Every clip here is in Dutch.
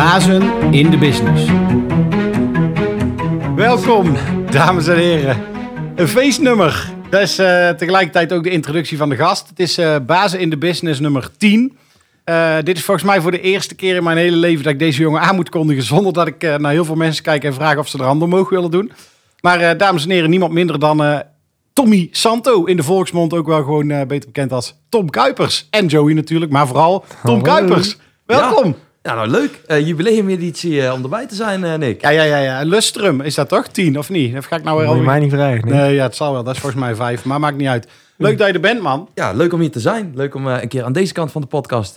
Bazen in de business. Welkom, dames en heren. Een feestnummer. Dat is eh, tegelijkertijd ook de introductie van de gast. Het is eh, Bazen in de business nummer 10. Uh, dit is volgens mij voor de eerste keer in mijn hele leven dat ik deze jongen aan moet kondigen. Zonder dat ik naar heel veel mensen kijk en vraag of ze er hand omhoog willen doen. Maar dames en heren, niemand minder dan Tommy Santo. In de volksmond ook wel gewoon beter bekend als Tom Kuipers. En Joey natuurlijk, maar vooral Tom Kuipers. Welkom. Ja, nou leuk. Uh, jubileumeditie uh, om erbij te zijn, uh, Nick. Ja, ja, ja, ja. Lustrum, is dat toch? Tien of niet? Even ga ik nou weer al. mij niet vragen. Nee. nee, ja, het zal wel. Dat is volgens mij vijf, maar maakt niet uit. Leuk dat je er bent, man. Ja, leuk om hier te zijn. Leuk om een keer aan deze kant van de podcast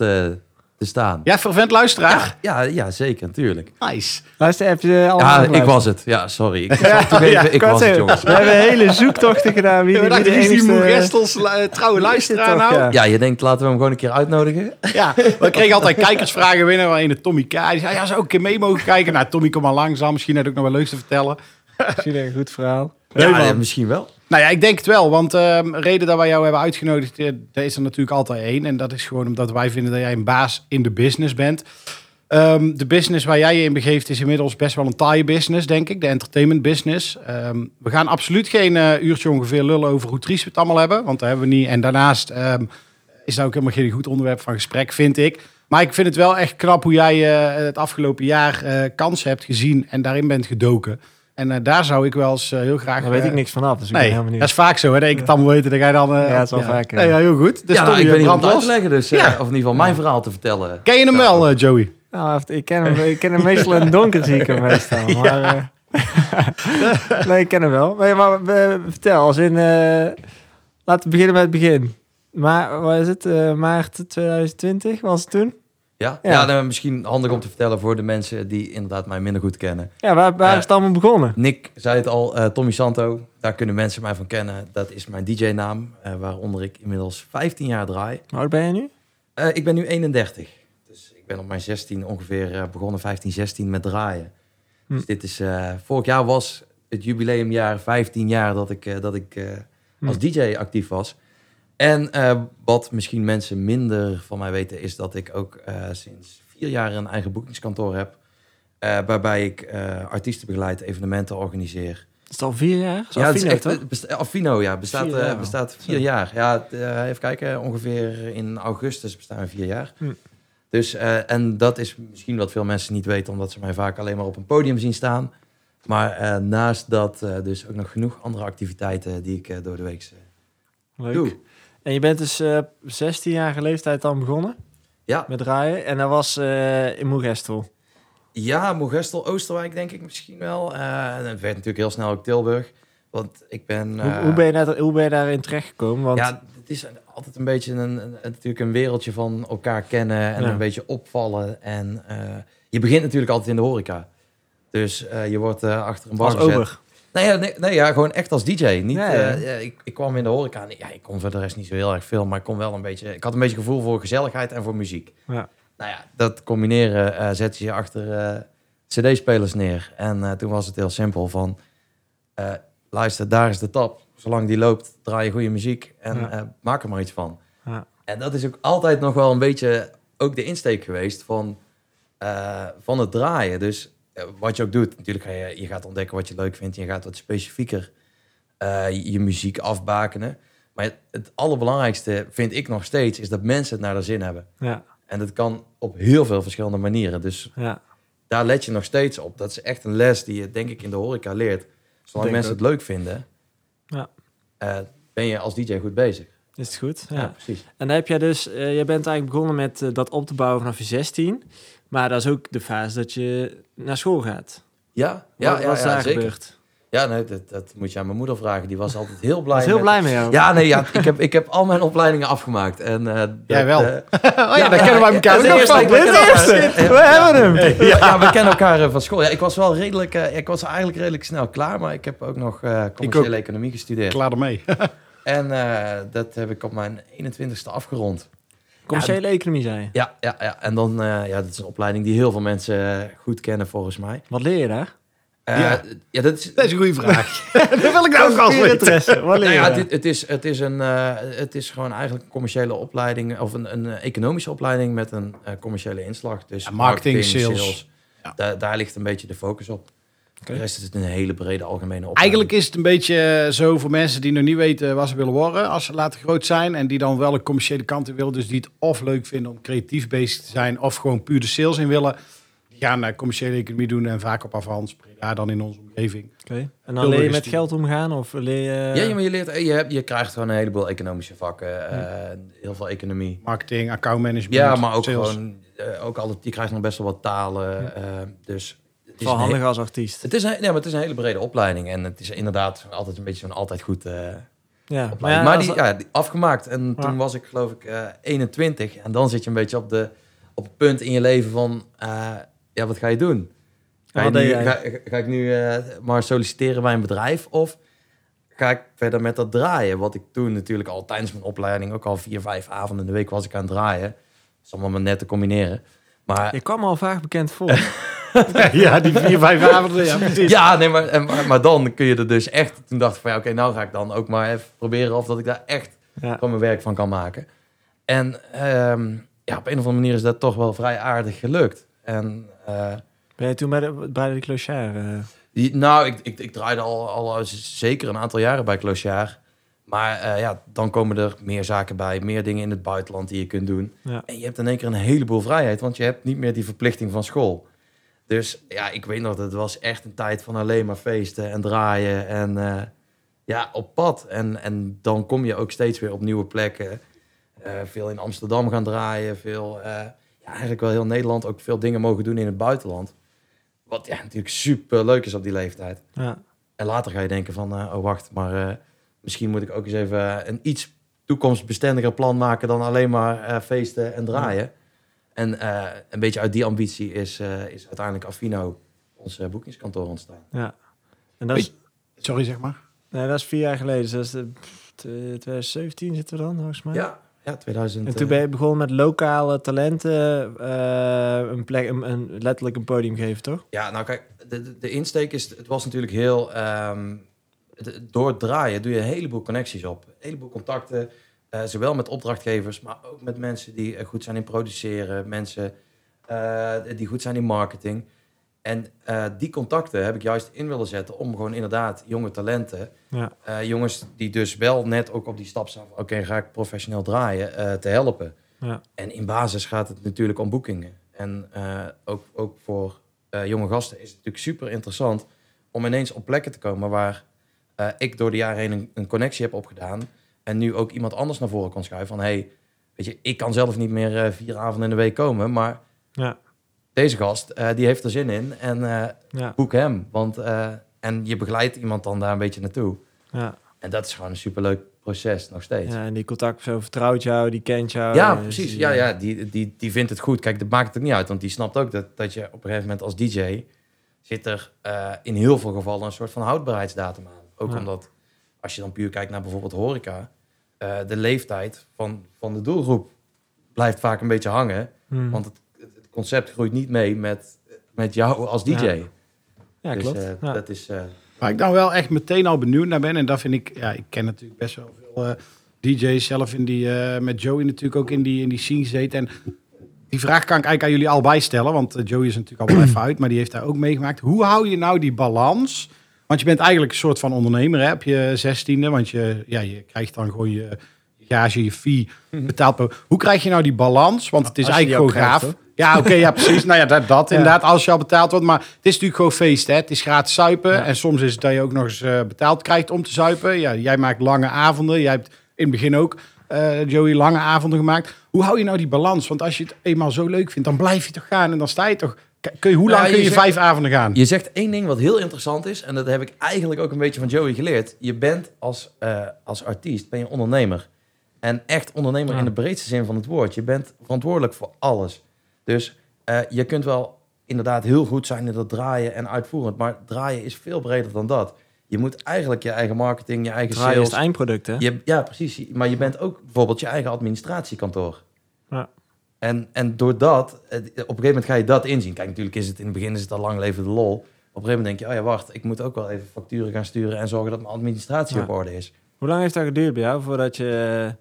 te staan. Ja, vervent luisteraar? Ja, ja, ja, zeker, natuurlijk. Nice. Luister, heb je al Ja, ik was het. Ja, sorry. Ik, ja, ik was het, jongens. We hebben hele zoektochten gedaan. Wie, wie de is die Moerestels trouwe luisteraar nou? Ja. je denkt, laten we hem gewoon een keer uitnodigen. Ja, we kregen altijd kijkersvragen binnen, waarin de Tommy K. Die zei, ja, zou ik een keer mee mogen kijken? Nou, Tommy, kom maar langzaam. Misschien heb ik nog wel leuk te vertellen. Misschien een goed verhaal. Ja, misschien wel. Nou ja, ik denk het wel. Want uh, reden dat wij jou hebben uitgenodigd, uh, is er natuurlijk altijd één. En dat is gewoon omdat wij vinden dat jij een baas in de business bent. Um, de business waar jij je in begeeft is inmiddels best wel een taaie business, denk ik. De entertainment business. Um, we gaan absoluut geen uh, uurtje ongeveer lullen over hoe triest we het allemaal hebben. Want dat hebben we niet. En daarnaast is dat ook helemaal geen goed onderwerp van gesprek, vind ik. Maar ik vind het wel echt knap hoe jij uh, het afgelopen jaar kansen hebt gezien en daarin bent gedoken. En uh, daar zou ik wel eens uh, heel graag... Daar weet ik niks vanaf, dus ik nee, ben helemaal niet... dat is vaak zo, hè. Dat ik het allemaal dan ga je dan... Uh, ja, het is wel ja. vaak. Ja. ja, heel goed. Dus ja, nou, ik ben hier om uit te leggen, dus, ja. of in ieder geval mijn verhaal te vertellen. Ken je hem wel, Joey? Nou, ik ken hem, ik ken hem meestal in het donker, zie ik hem meestal. Maar, nee, ik ken hem wel. Maar, maar vertel, als in... laten we beginnen met het begin. Maar, wat is het? maart 2020 was het toen? Ja, ja. ja nou, misschien handig om te vertellen voor de mensen die inderdaad mij minder goed kennen. Ja, waar, waar uh, is het allemaal begonnen? Nick zei het al, uh, Tommy Santo, daar kunnen mensen mij van kennen. Dat is mijn DJ-naam, uh, waaronder ik inmiddels 15 jaar draai. Hoe oud ben je nu? ik ben nu 31. Dus ik ben op mijn 16 ongeveer begonnen, 15, 16 met draaien. Hm. Dus dit is, vorig jaar was het jubileumjaar, 15 jaar dat ik, dat ik hm. als DJ actief was. En uh, wat misschien mensen minder van mij weten, is dat ik ook uh, sinds vier jaar een eigen boekingskantoor heb. Uh, waarbij ik artiesten begeleid, evenementen organiseer. Is het al vier jaar? ja, het is echt, ja, bestaat vier jaar, bestaat vier jaar. Ja, even kijken, ongeveer in augustus bestaan we vier jaar. Hm. Dus, en dat is misschien wat veel mensen niet weten, omdat ze mij vaak alleen maar op een podium zien staan. Maar naast dat dus ook nog genoeg andere activiteiten die ik door de week Leuk. doe. En je bent dus uh, 16-jarige leeftijd dan begonnen? Ja. Met draaien. En dat was uh, in Moegestel? Ja, Moegestel, Oosterwijk denk ik misschien wel. Uh, en het werd natuurlijk heel snel ook Tilburg. Want ik ben... Hoe, hoe, ben je daar, hoe ben je daarin terechtgekomen? Want... Ja, het is altijd een beetje een, een, natuurlijk een wereldje van elkaar kennen en ja. een beetje opvallen. En je begint natuurlijk altijd in de horeca. Dus je wordt achter een bar Als ober. Nee, ja, nee, nee, ja, gewoon echt als DJ. Niet, ja, ja. Uh, ik, ik kwam in de horeca. Ja, ik kon voor de rest niet zo heel erg veel, maar ik kon wel een beetje. Ik had een beetje gevoel voor gezelligheid en voor muziek. Ja. Nou ja, dat combineren uh, zet je achter uh, CD-spelers neer. En toen was het heel simpel van, luister, daar is de tap. Zolang die loopt, draai je goede muziek en maak er maar iets van. En dat is ook altijd nog wel een beetje ook de insteek geweest van, van het draaien. Dus eh, wat je ook doet, natuurlijk ga je, je gaat ontdekken wat je leuk vindt. Je gaat wat specifieker uh, je muziek afbakenen. Maar het, het, allerbelangrijkste vind ik nog steeds is dat mensen het naar de zin hebben. Ja. En dat kan op heel veel verschillende manieren. Dus ja. daar let je nog steeds op. Dat is echt een les die je denk ik in de horeca leert. Zolang mensen het leuk vinden, ja. Uh, ben je als DJ goed bezig. Is het goed? Ja, precies. En dan heb jij dus, uh, je bent eigenlijk begonnen met uh, dat op te bouwen vanaf je 16. Maar dat is ook de fase dat je naar school gaat. Ja, ja, wat, ja, wat ja, daar zeker. gebeurd? Ja, nee, dat, dat moet je aan mijn moeder vragen. Die was altijd heel blij. Was heel met... blij mee jou. Ja, nee, ja, ik heb, ik heb al mijn opleidingen afgemaakt. En, uh, Jij wel. Uh, oh ja, dan kennen wij elkaar. Dit eerste. We hebben hem. Ja, ja, we kennen elkaar uh, van school. Ja, ik was wel redelijk, uh, ik was eigenlijk redelijk snel klaar, maar ik heb ook nog commerciële economie gestudeerd. Klaar ermee. en dat heb ik op mijn 21ste afgerond. Commerciële ja, economie, zei je? Ja, ja, ja. en dan, uh, ja, dat is een opleiding die heel veel mensen goed kennen volgens mij. Wat leer je daar? Uh, ja. ja, dat is, dat is een goede vraag. dat wil ik nou ook als weten. Wat leer je? Nou ja, dit, het, is, het, is een, uh, het is gewoon eigenlijk een commerciële opleiding, of een, een economische opleiding met een commerciële inslag. Dus ja, marketing, marketing, sales. sales Ja. Daar, daar ligt een beetje de focus op. Oké. De rest is het een hele brede algemene opleiding. Eigenlijk is het een beetje zo voor mensen die nog niet weten wat ze willen worden als ze later groot zijn. En die dan wel een commerciële kant in willen. Dus die het of leuk vinden om creatief bezig te zijn of gewoon puur de sales in willen. Die gaan naar commerciële economie doen en vaak op Avans, ja, dan in onze omgeving. Oké. En dan leer je met die- geld omgaan? Of leer je... Ja, maar je, leert, je, hebt, je krijgt gewoon een heleboel economische vakken. eh, heel veel economie. Marketing, accountmanagement, Ja, maar ook sales. gewoon... eh, ook altijd, je krijgt nog best wel wat talen. eh, dus is, Wel handig als artiest. het, is een, nee, maar het is een hele brede opleiding. En het is inderdaad altijd een beetje zo'n altijd goed... eh, Ja, opleiding. maar die, ja, die afgemaakt. En toen was ik geloof ik eh 21. En dan zit je een beetje op, de, op het punt in je leven van... eh, ja, wat ga je doen? Ga, je nu, ga, ga ik nu eh, maar solliciteren bij een bedrijf? Of ga ik verder met dat draaien? Wat ik toen natuurlijk al tijdens mijn opleiding... ook al vier, vijf avonden in de week was ik aan het draaien. Dat is allemaal maar net te combineren. Maar Je kwam al vaak bekend voor. ja, die vier, vijf avonden, ja, precies. Ja, nee, maar, maar, maar dan kun je er dus echt... Toen dacht ik van ja, oké, nou ga ik dan ook maar even proberen... of dat ik daar echt ja. gewoon mijn werk van kan maken. En ehm, ja, op een of andere manier is dat toch wel vrij aardig gelukt. En eh, Ben je toen bij de, bij de clochard? eh, die, nou, ik, ik, ik draaide al, al zeker een aantal jaren bij Clochard. Maar eh, ja, dan komen er meer zaken bij, meer dingen in het buitenland die je kunt doen. Ja. En je hebt in één keer een heleboel vrijheid, want je hebt niet meer die verplichting van school. Dus ja, ik weet nog, het was echt een tijd van alleen maar feesten en draaien en eh, ja, op pad. En, en dan kom je ook steeds weer op nieuwe plekken. Eh, veel in Amsterdam gaan draaien, veel, ja, eigenlijk wel heel Nederland, ook veel dingen mogen doen in het buitenland. Wat ja, natuurlijk super leuk is op die leeftijd. ja. En later ga je denken van, oh wacht, maar misschien moet ik ook eens even een iets toekomstbestendiger plan maken dan alleen maar eh, feesten en draaien. En eh, een beetje uit die ambitie is, eh, is uiteindelijk Affino, ons boekingskantoor, ontstaan. ja. En dat is, Sorry, zeg maar. nee, dat is vier jaar geleden. Dus dat is de, pff, t- 2017 zitten we dan, volgens mij. Ja, ja 2000. En toen ben je begonnen met lokale talenten eh, een plek, een, een- letterlijk een podium geven, toch? Ja, nou kijk, de, de, insteek is, het was natuurlijk heel, ehm, door het draaien doe je een heleboel connecties op. Een heleboel contacten, eh, zowel met opdrachtgevers, maar ook met mensen die eh, goed zijn in produceren, mensen eh, die goed zijn in marketing. En die contacten heb ik juist in willen zetten om gewoon inderdaad jonge talenten, Ja. jongens die dus wel net ook op die stap staan van oké, ga ik professioneel draaien, te helpen. Ja. En in basis gaat het natuurlijk om boekingen. En ook, ook voor jonge gasten is het natuurlijk super interessant om ineens op plekken te komen waar eh, ik door de jaren heen een, een connectie heb opgedaan. En nu ook iemand anders naar voren kan schuiven van hey, weet je, ik kan zelf niet meer eh, vier avonden in de week komen, maar Ja. deze gast, eh, die heeft er zin in en Ja. boek hem. Want, en je begeleidt iemand dan daar een beetje naartoe. Ja. En dat is gewoon een superleuk proces nog steeds. ja, en die contactpersoon vertrouwt jou, die kent jou. Ja, eh, precies. die- Ja, ja die, die, die vindt het goed. Kijk, dat maakt het niet uit, want die snapt ook dat, dat je op een gegeven moment als DJ zit er in heel veel gevallen een soort van houdbaarheidsdatum aan. Ook Ja. omdat, als je dan puur kijkt naar bijvoorbeeld horeca, eh, de leeftijd van, van de doelgroep blijft vaak een beetje hangen. Hmm. Want het, het concept groeit niet mee met, met jou als DJ. Ja. ja, dus klopt. eh, ja. dat is... eh, Waar ik dan wel echt meteen al benieuwd naar ben, en dat vind ik, ja, ik ken natuurlijk best wel veel eh, DJ's zelf in die, eh, met Joey natuurlijk ook in die, in die scene gezeten. En die vraag kan ik eigenlijk aan jullie allebei stellen, want Joey is natuurlijk al wel even uit, maar die heeft daar ook meegemaakt. Hoe hou je nou die balans? Want je bent eigenlijk een soort van ondernemer hè, op je zestiende, want je, ja, je krijgt dan gewoon je gage, je fee betaald. per- Hoe krijg je nou die balans? Want het is eigenlijk gewoon gaaf. krijgt, ja, oké, ja, precies. Nou ja, dat, dat Ja. inderdaad, als je al betaald wordt. Maar het is natuurlijk gewoon feest, hè. Het is gratis zuipen. Ja. En soms is het dat je ook nog eens eh, betaald krijgt om te zuipen. Ja, jij maakt lange avonden. Jij hebt in het begin ook, eh, Joey, lange avonden gemaakt. Hoe hou je nou die balans? Want als je het eenmaal zo leuk vindt, dan blijf je toch gaan. En dan sta je toch... Kun je, hoe Nou, lang kun je je zegt- vijf avonden gaan? Je zegt één ding wat heel interessant is, en dat heb ik eigenlijk ook een beetje van Joey geleerd. Je bent als, eh, als artiest, ben je ondernemer. En echt ondernemer Ja. in de breedste zin van het woord. Je bent verantwoordelijk voor alles. Dus eh, je kunt wel inderdaad heel goed zijn in dat draaien en uitvoerend, maar draaien is veel breder dan dat. Je moet eigenlijk je eigen marketing, je eigen Draaien is sales... het eindproduct, hè? Je, ja, precies. Maar je bent ook bijvoorbeeld je eigen administratiekantoor. Ja. En, en door dat, eh, op een gegeven moment ga je dat inzien. Kijk, natuurlijk is het in het begin is het al lang leven de lol. Op een gegeven moment denk je, oh ja, wacht, ik moet ook wel even facturen gaan sturen en zorgen dat mijn administratie Ja. op orde is. Hoe lang heeft dat geduurd bij jou voordat, je,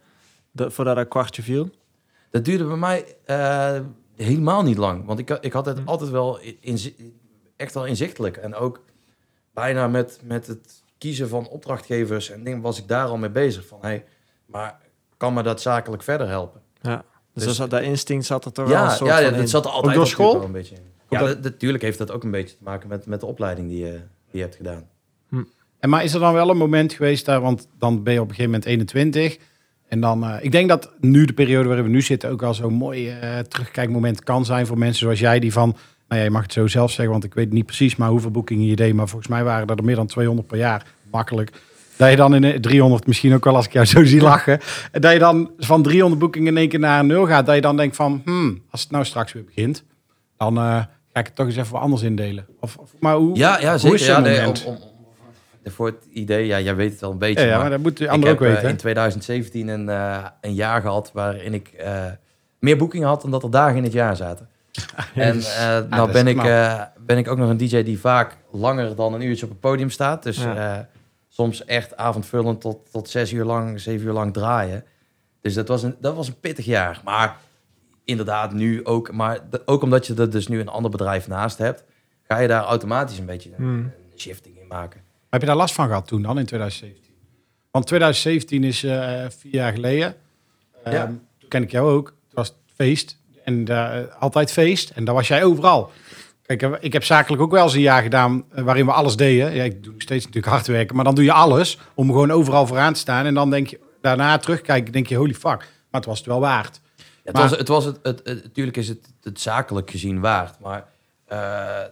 dat, voordat dat kwartje viel? Dat duurde bij mij, eh, helemaal niet lang. Want ik, ik had het Hm. altijd wel in, echt wel inzichtelijk. En ook bijna met, met het kiezen van opdrachtgevers en dingen was ik daar al mee bezig. Van, hey, maar kan me dat zakelijk verder helpen? Dus, Dus- dat, dat instinct zat er toch wel een Ja, soort ja, van dat in. zat er altijd door school? een beetje in. Ja, dat- dat- natuurlijk heeft dat ook een beetje te maken met, met de opleiding die je, die je hebt gedaan. En maar is er dan wel een moment geweest daar, want dan ben je op een gegeven moment 21. En dan, eh, ik denk dat nu de periode waarin we nu zitten ook al zo'n mooi eh, terugkijkmoment kan zijn voor mensen zoals jij die van, nou ja, je mag het zo zelf zeggen, want ik weet niet precies maar hoeveel boekingen je deed, maar volgens mij waren dat er meer dan 200 per jaar, makkelijk. Dat je dan in eh, 300 misschien ook wel als ik jou zo zie lachen, en dat je dan van 300 boekingen in één keer naar nul gaat, dat je dan denkt van, hmm, als het nou straks weer begint, dan eh, ga ik het toch eens even wat anders indelen. Of, of- maar hoe, Ja, ja zeker. Ja, nee, om, om, voor het idee, ja, jij weet het wel een beetje. Ja, ja, maar maar dat moet de ander heb ook weten. eh, in 2017 een, eh, een jaar gehad waarin ik meer boekingen had dan dat er dagen in het jaar zaten. En eh nou ben, ik, ben ik ook nog een DJ die vaak langer dan een uurtje op het podium staat. Dus Ja. Soms echt avondvullend tot, tot zes uur lang, zeven uur lang draaien. Dus dat was een, dat was een pittig jaar. Maar inderdaad nu ook, maar ook omdat je er dus nu een ander bedrijf naast hebt, ga je daar automatisch een beetje een, Hmm. een shifting in maken. Heb je daar last van gehad toen dan in 2017? Want 2017 is eh, vier jaar geleden. Ehm, Ja. Toen ken ik jou ook. Het was feest. En eh, altijd feest. En daar was jij overal. Kijk, ik heb zakelijk ook wel eens een jaar gedaan eh, waarin we alles deden. Ja, ik doe steeds natuurlijk hard werken. Maar dan doe je alles om gewoon overal vooraan te staan. En dan denk je, daarna terugkijken, denk je, holy fuck. Maar het was het wel waard. Ja, het, Maar- was, het was het, het, het- natuurlijk is het, het zakelijk gezien waard, maar eh,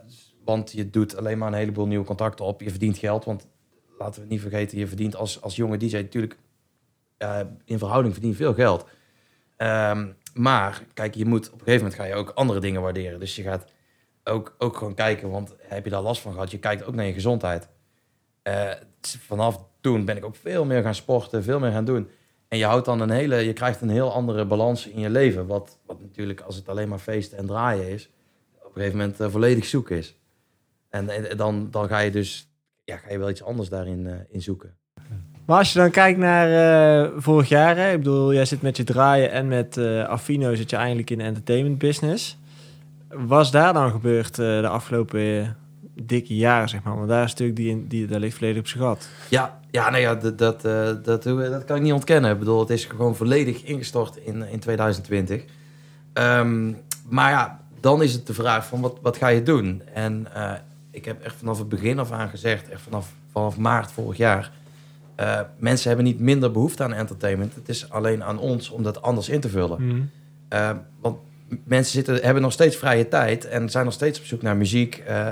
want je doet alleen maar een heleboel nieuwe contacten op. Je verdient geld, want laten we niet vergeten, je verdient als, als jonge DJ natuurlijk eh, in verhouding verdien je veel geld. Ehm, maar kijk, je moet op een gegeven moment ga je ook andere dingen waarderen. Dus je gaat ook, ook gewoon kijken, want heb je daar last van gehad? Je kijkt ook naar je gezondheid. Eh, vanaf toen ben ik ook veel meer gaan sporten, veel meer gaan doen. En je houdt dan een hele, je krijgt een heel andere balans in je leven. Wat, wat natuurlijk, als het alleen maar feesten en draaien is, op een gegeven moment eh, volledig zoek is. En, dan, dan ga je dus, ja, ga je wel iets anders daarin eh, in zoeken. Maar als je dan kijkt naar vorig jaar, hè, ik bedoel, jij zit met je draaien en met Affino zit je eigenlijk in de entertainment business. Was daar dan gebeurd eh, de afgelopen eh, dikke jaren, zeg maar? Want daar is natuurlijk die, die daar ligt volledig op zijn gat. Ja, ja nee, ja, dat, dat, eh, dat, dat kan ik niet ontkennen. Ik bedoel, het is gewoon volledig ingestort in, in 2020. Ehm, maar ja, dan is het de vraag van wat, wat ga je doen? En eh, ik heb echt vanaf het begin af aan gezegd, echt vanaf, vanaf maart vorig jaar... eh, mensen hebben niet minder behoefte aan entertainment. Het is alleen aan ons om dat anders in te vullen. Eh, want mensen zitten, hebben nog steeds vrije tijd en zijn nog steeds op zoek naar muziek. eh,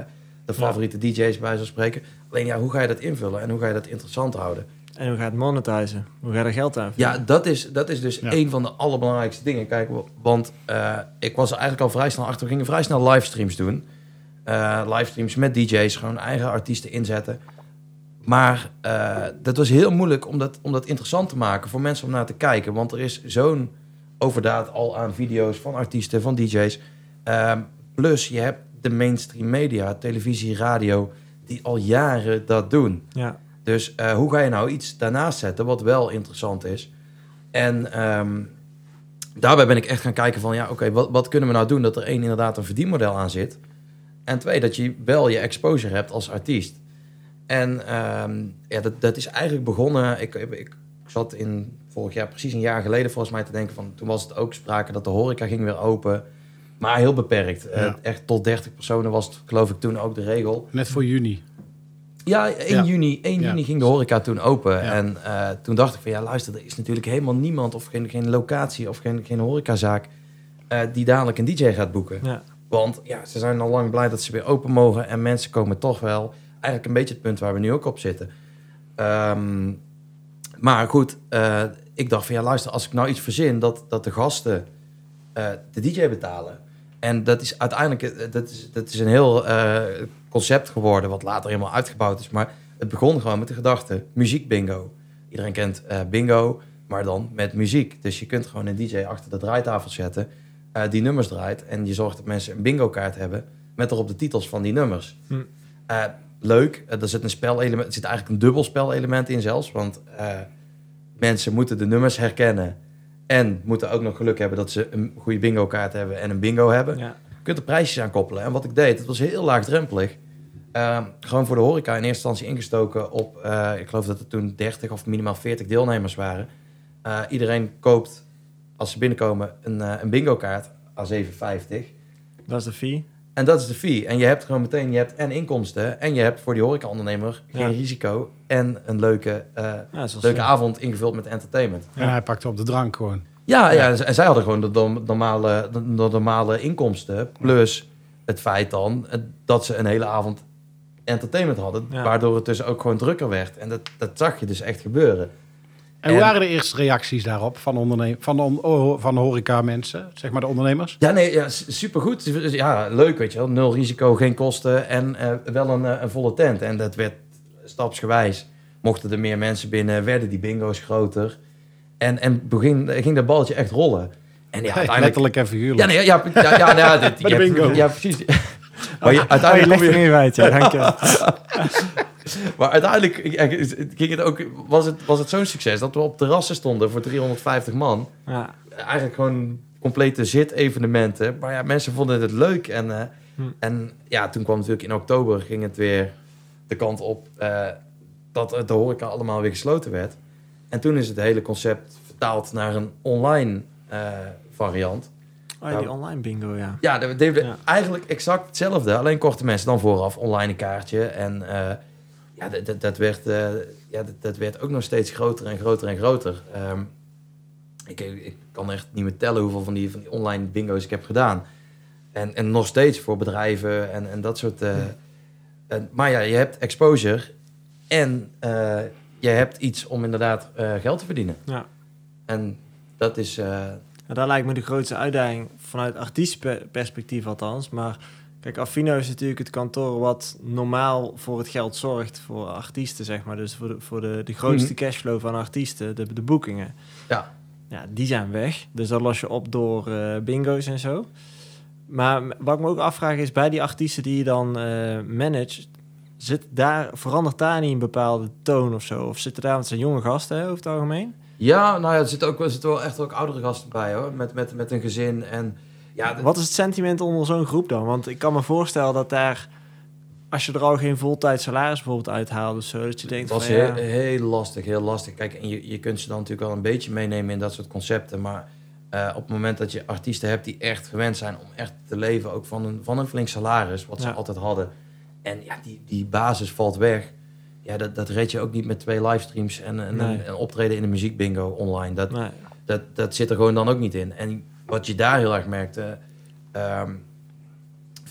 de favoriete DJ's bij wijze van spreken. Alleen ja, hoe ga je dat invullen en hoe ga je dat interessant houden? En hoe gaat het monetizen? Hoe ga je er geld aan verdienen? Ja, dat is, dat is dus Ja. een van de allerbelangrijkste dingen. Kijk, wa- want eh, ik was er eigenlijk al vrij snel achter. We gingen vrij snel livestreams doen. Eh, livestreams met DJ's, gewoon eigen artiesten inzetten. Maar eh, dat was heel moeilijk om dat, om dat interessant te maken voor mensen om naar te kijken. Want er is zo'n overdaad al aan video's van artiesten, van DJ's. Ehm, plus, je hebt de mainstream media, televisie, radio, die al jaren dat doen. Ja. Dus eh, hoe ga je nou iets daarnaast zetten wat wel interessant is? En ehm, daarbij ben ik echt gaan kijken van, ja, oké, wat, wat kunnen we nou doen dat er één inderdaad een verdienmodel aan zit? En twee, dat je wel je exposure hebt als artiest. En ehm, ja, dat, dat is eigenlijk begonnen, ik, ik, ik zat in vorig jaar, precies een jaar geleden volgens mij te denken van, toen was het ook sprake dat de horeca ging weer open. Maar heel beperkt. Eh, echt tot 30 personen was het, geloof ik, toen ook de regel. Net voor juni. Ja, 1 Ja. juni, 1 Ja. juni ging de horeca toen open. Ja. En eh, toen dacht ik van ja, luister, er is natuurlijk helemaal niemand of geen, geen locatie of geen, geen horecazaak eh, die dadelijk een DJ gaat boeken. Ja. Want ja, ze zijn al lang blij dat ze weer open mogen en mensen komen toch wel. Eigenlijk een beetje het punt waar we nu ook op zitten. Ehm, maar goed, eh, ik dacht van ja, luister, als ik nou iets verzin dat, dat de gasten eh, de DJ betalen. En dat is uiteindelijk, eh, dat is, dat is een heel concept geworden, wat later helemaal uitgebouwd is. Maar het begon gewoon met de gedachte, muziek bingo. Iedereen kent bingo, maar dan met muziek. Dus je kunt gewoon een DJ achter de draaitafel zetten, die nummers draait. En je zorgt dat mensen een bingo kaart hebben met erop de titels van die nummers. Hm. Leuk, eh, er zit een spelelement, er zit eigenlijk een dubbel spelelement in zelfs. Want eh, mensen moeten de nummers herkennen En moeten ook nog geluk hebben dat ze een goede bingo kaart hebben en een bingo hebben. Ja. Je kunt er prijsjes aan koppelen. En wat ik deed, het was heel laagdrempelig. Ehm, gewoon voor de horeca in eerste instantie ingestoken op, eh, ik geloof dat er toen 30 of minimaal 40 deelnemers waren. Iedereen koopt, als ze binnenkomen, een, een bingo kaart a 7,50. Dat is de fee. En dat is de fee. En je hebt gewoon meteen, je hebt en inkomsten en je hebt voor die horeca-ondernemer geen Ja. risico en een leuke, eh, Ja, leuke avond ingevuld met entertainment. En hij pakte op de drank gewoon. Ja, ja. en zij hadden gewoon de, dom- normale, de, de normale inkomsten. Plus het feit dan dat ze een hele avond entertainment hadden. Ja. Waardoor het dus ook gewoon drukker werd. En dat, dat zag je dus echt gebeuren. En hoe En- waren de eerste reacties daarop van, onderne- van, on- oh, van de horeca mensen, zeg maar de ondernemers? Ja, nee, ja, supergoed. Ja, leuk, weet je wel. Nul risico, geen kosten en eh, wel een, eh, een volle tent. En dat werd stapsgewijs. Mochten er meer mensen binnen, werden die bingo's groter. En, en begin, ging dat balletje echt rollen. En ja, uiteindelijk... Letterlijk en figuurlijk. Ja, nee, ja, ja, ja, ja, hebt- bingo. Ja, precies. Maar je, Oh, uiteindelijk, er je- uit, ja, dank je. maar uiteindelijk ging het ook, was het, was het zo'n succes dat we op terrassen stonden voor 350 man. Ja, Eigenlijk gewoon complete zit-evenementen. Maar ja, mensen vonden het leuk. En, eh, Hm. en ja, toen kwam natuurlijk in oktober ging het weer de kant op eh, dat de horeca allemaal weer gesloten werd. En toen is het hele concept vertaald naar een online eh, variant. Oh, ja, die online bingo, ja. Ja, dat deden Ja. eigenlijk exact hetzelfde. Alleen korte mensen dan vooraf online een kaartje. En eh, ja, dat, dat, dat, werd, eh, ja dat, dat werd ook nog steeds groter en groter en groter. Ehm, ik, ik kan echt niet meer tellen hoeveel van die, van die online bingo's ik heb gedaan. En, en nog steeds voor bedrijven en, en dat soort... eh, en- maar ja, je hebt exposure en je hebt iets om inderdaad geld te verdienen. Ja. En dat is... dat lijkt me de grootste uitdaging vanuit artiestenperspectief althans. Maar kijk, Affino is natuurlijk het kantoor wat normaal voor het geld zorgt voor artiesten, zeg maar. Dus voor de, voor de, de grootste Mhm. cashflow van artiesten, de, de boekingen. Ja. Ja, die zijn weg. Dus dat los je op door eh, bingo's en zo. Maar wat ik me ook afvraag is, bij die artiesten die je dan eh managt, zit daar, verandert daar niet een bepaalde toon of zo? Of zitten daar, want zijn jonge gasten hè, over het algemeen? Ja, nou ja, er zitten ook, er zitten wel echt ook oudere gasten bij hoor. Met, met, met een gezin. En ja, Wat is het sentiment onder zo'n groep dan? Want ik kan me voorstellen dat daar, als je er al geen voltijd salaris bijvoorbeeld uithaalt of zo, dat je denkt was van ja, heel, heel lastig, heel lastig. Kijk, en je, je kunt ze dan natuurlijk wel een beetje meenemen in dat soort concepten. Maar eh, op het moment dat je artiesten hebt die echt gewend zijn om echt te leven, ook van een, van een flink salaris, wat ze altijd hadden. En ja, die, die basis valt weg. Ja, dat, dat red je ook niet met twee livestreams en, en Nee. optreden in de muziekbingo online. Dat, nee, dat, dat zit er gewoon dan ook niet in. En wat je daar heel erg merkte, ehm,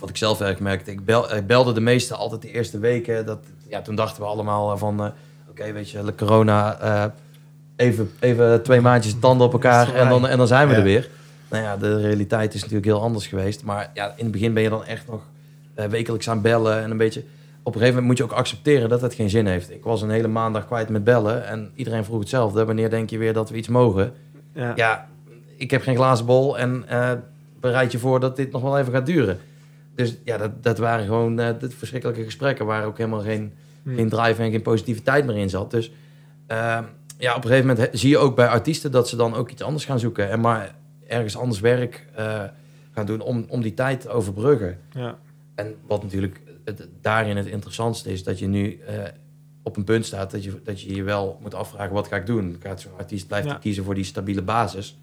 wat ik zelf erg merkte, ik, bel, ik belde de meesten altijd de eerste weken. Dat, ja, toen dachten we allemaal van, eh, oké, weet je, de corona, eh, even, even twee maandjes tanden op elkaar en dan, en dan zijn we Ja. er weer. Nou ja, de realiteit is natuurlijk heel anders geweest. Maar ja, in het begin ben je dan echt nog eh, wekelijks aan bellen en een beetje... Op een gegeven moment moet je ook accepteren dat het geen zin heeft. Ik was een hele maandag kwijt met bellen en iedereen vroeg hetzelfde. Wanneer denk je weer dat we iets mogen? ja. ja, ik heb geen glazen bol en eh, bereid je voor dat dit nog wel even gaat duren. Dus ja, dat, dat waren gewoon eh dit verschrikkelijke gesprekken waar ook helemaal geen, Hm. geen drive en geen positiviteit meer in zat. Dus ehm, ja, op een gegeven moment zie je ook bij artiesten dat ze dan ook iets anders gaan zoeken en maar ergens anders werk eh, gaan doen om, om die tijd te overbruggen. ja. En wat natuurlijk het, daarin het interessantste is, dat je nu eh, op een punt staat dat je, dat je je wel moet afvragen, wat ga ik doen? Gaat zo'n artiest Ja. hij kiezen voor die stabiele basis?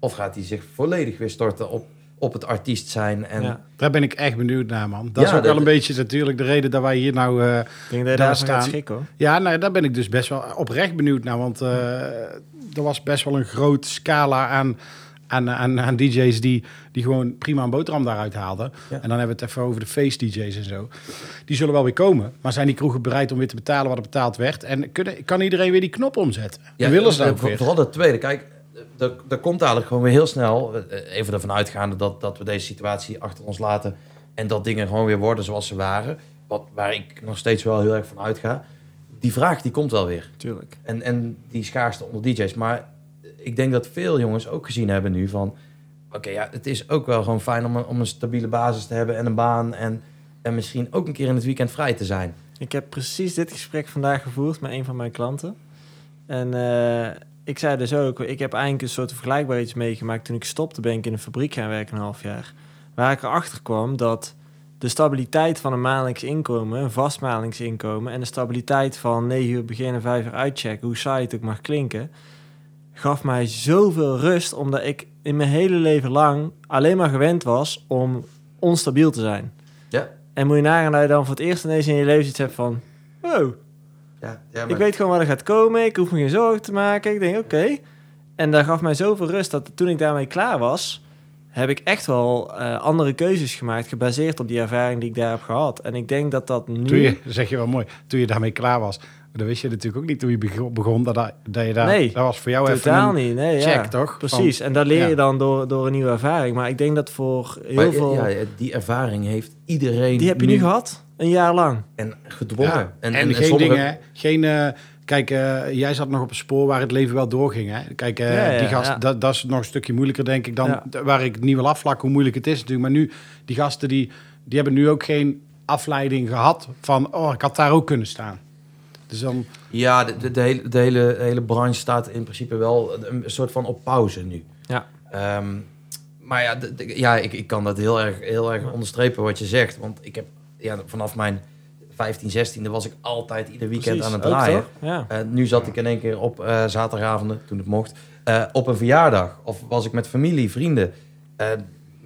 Of gaat hij zich volledig weer storten op, op het artiest zijn? En ja. Daar ben ik echt benieuwd naar, man. Dat Ja, is ook dat- wel een beetje natuurlijk de reden dat wij hier nou... eh, Ik denk dat je Daar daar staan. schikken hoor. ja, nou, daar ben ik dus best wel oprecht benieuwd naar. Want eh, er was best wel een groot scala aan, aan, aan, aan DJ's die, die gewoon prima een boterham daaruit haalden. Ja. En dan hebben we het even over de face DJ's en zo. Die zullen wel weer komen. Maar zijn die kroegen bereid om weer te betalen wat er betaald werd? En kunnen, kan iedereen weer die knop omzetten? en willen ze dat ook weer? Vooral dat tweede. Kijk, er, er komt eigenlijk gewoon weer heel snel, eh, even ervan uitgaande dat, dat we deze situatie achter ons laten en dat dingen gewoon weer worden zoals ze waren, wat, waar ik nog steeds wel heel erg van uitga. Die vraag die komt wel weer. Tuurlijk. En, en die schaarste onder DJ's. Maar ik denk dat veel jongens ook gezien hebben nu van... Oké, ja, het is ook wel gewoon fijn om een, stabiele basis te hebben en een baan. En, en misschien ook een keer in het weekend vrij te zijn. Ik heb precies dit gesprek vandaag gevoerd met een van mijn klanten. En eh, ik zei dus ook, ik heb eigenlijk een soort vergelijkbaar iets meegemaakt toen ik stopte, ben ik in een fabriek gaan werken een half jaar. Waar ik erachter kwam dat de stabiliteit van een maandelijks inkomen, een vast maandelijks inkomen, en de stabiliteit van 9 uur beginnen, 5 uur uitchecken, hoe saai het ook mag klinken, gaf mij zoveel rust, omdat ik in mijn hele leven lang alleen maar gewend was om onstabiel te zijn. Ja. En moet je nagaan dat je dan voor het eerst ineens in je leven iets hebt van, wow, Ja, ja, ik weet gewoon wat er gaat komen. Ik hoef me geen zorgen te maken. Ik denk, oké. En dat gaf mij zoveel rust dat toen ik daarmee klaar was, heb ik echt wel eh, andere keuzes gemaakt, gebaseerd op die ervaring die ik daar heb gehad. En ik denk dat dat nu... Toen je, zeg je wel mooi, toen je daarmee klaar was. Dan wist je natuurlijk ook niet toen je bego- begon dat, dat, dat je daar... Nee, dat was voor jou Totaal even een niet, nee, check, ja. toch? Precies, Van- en dat leer je ja. dan door, door een nieuwe ervaring. Maar ik denk dat voor heel Maar, veel... ja, die ervaring heeft iedereen die heb je nu gehad, een jaar lang. En gedwongen. Ja, En, en, en, geen sommige- dingen, geen... eh, kijk, eh, jij zat nog op een spoor waar het leven wel doorging. Hè? Kijk, eh, Ja, ja, die gast, ja. dat, dat is nog een stukje moeilijker, denk ik, dan waar ik het niet wil afvlakken, hoe moeilijk het is natuurlijk. Maar nu, die gasten, die, die hebben nu ook geen afleiding gehad van, oh, ik had daar ook kunnen staan. Dus dan, Ja, de, de, de hele, de hele, hele branche staat in principe wel een soort van op pauze nu. Ja. Ehm, maar ja, de- de- ja ik, ik kan dat heel erg, heel erg onderstrepen wat je zegt. Want ik heb ja, vanaf mijn 15, 16e was ik altijd ieder weekend Precies, aan het ook draaien. toch? Ja. Eh, nu zat ik in één keer op eh, zaterdagavonden, toen het mocht, eh, op een verjaardag. Of was ik met familie, vrienden.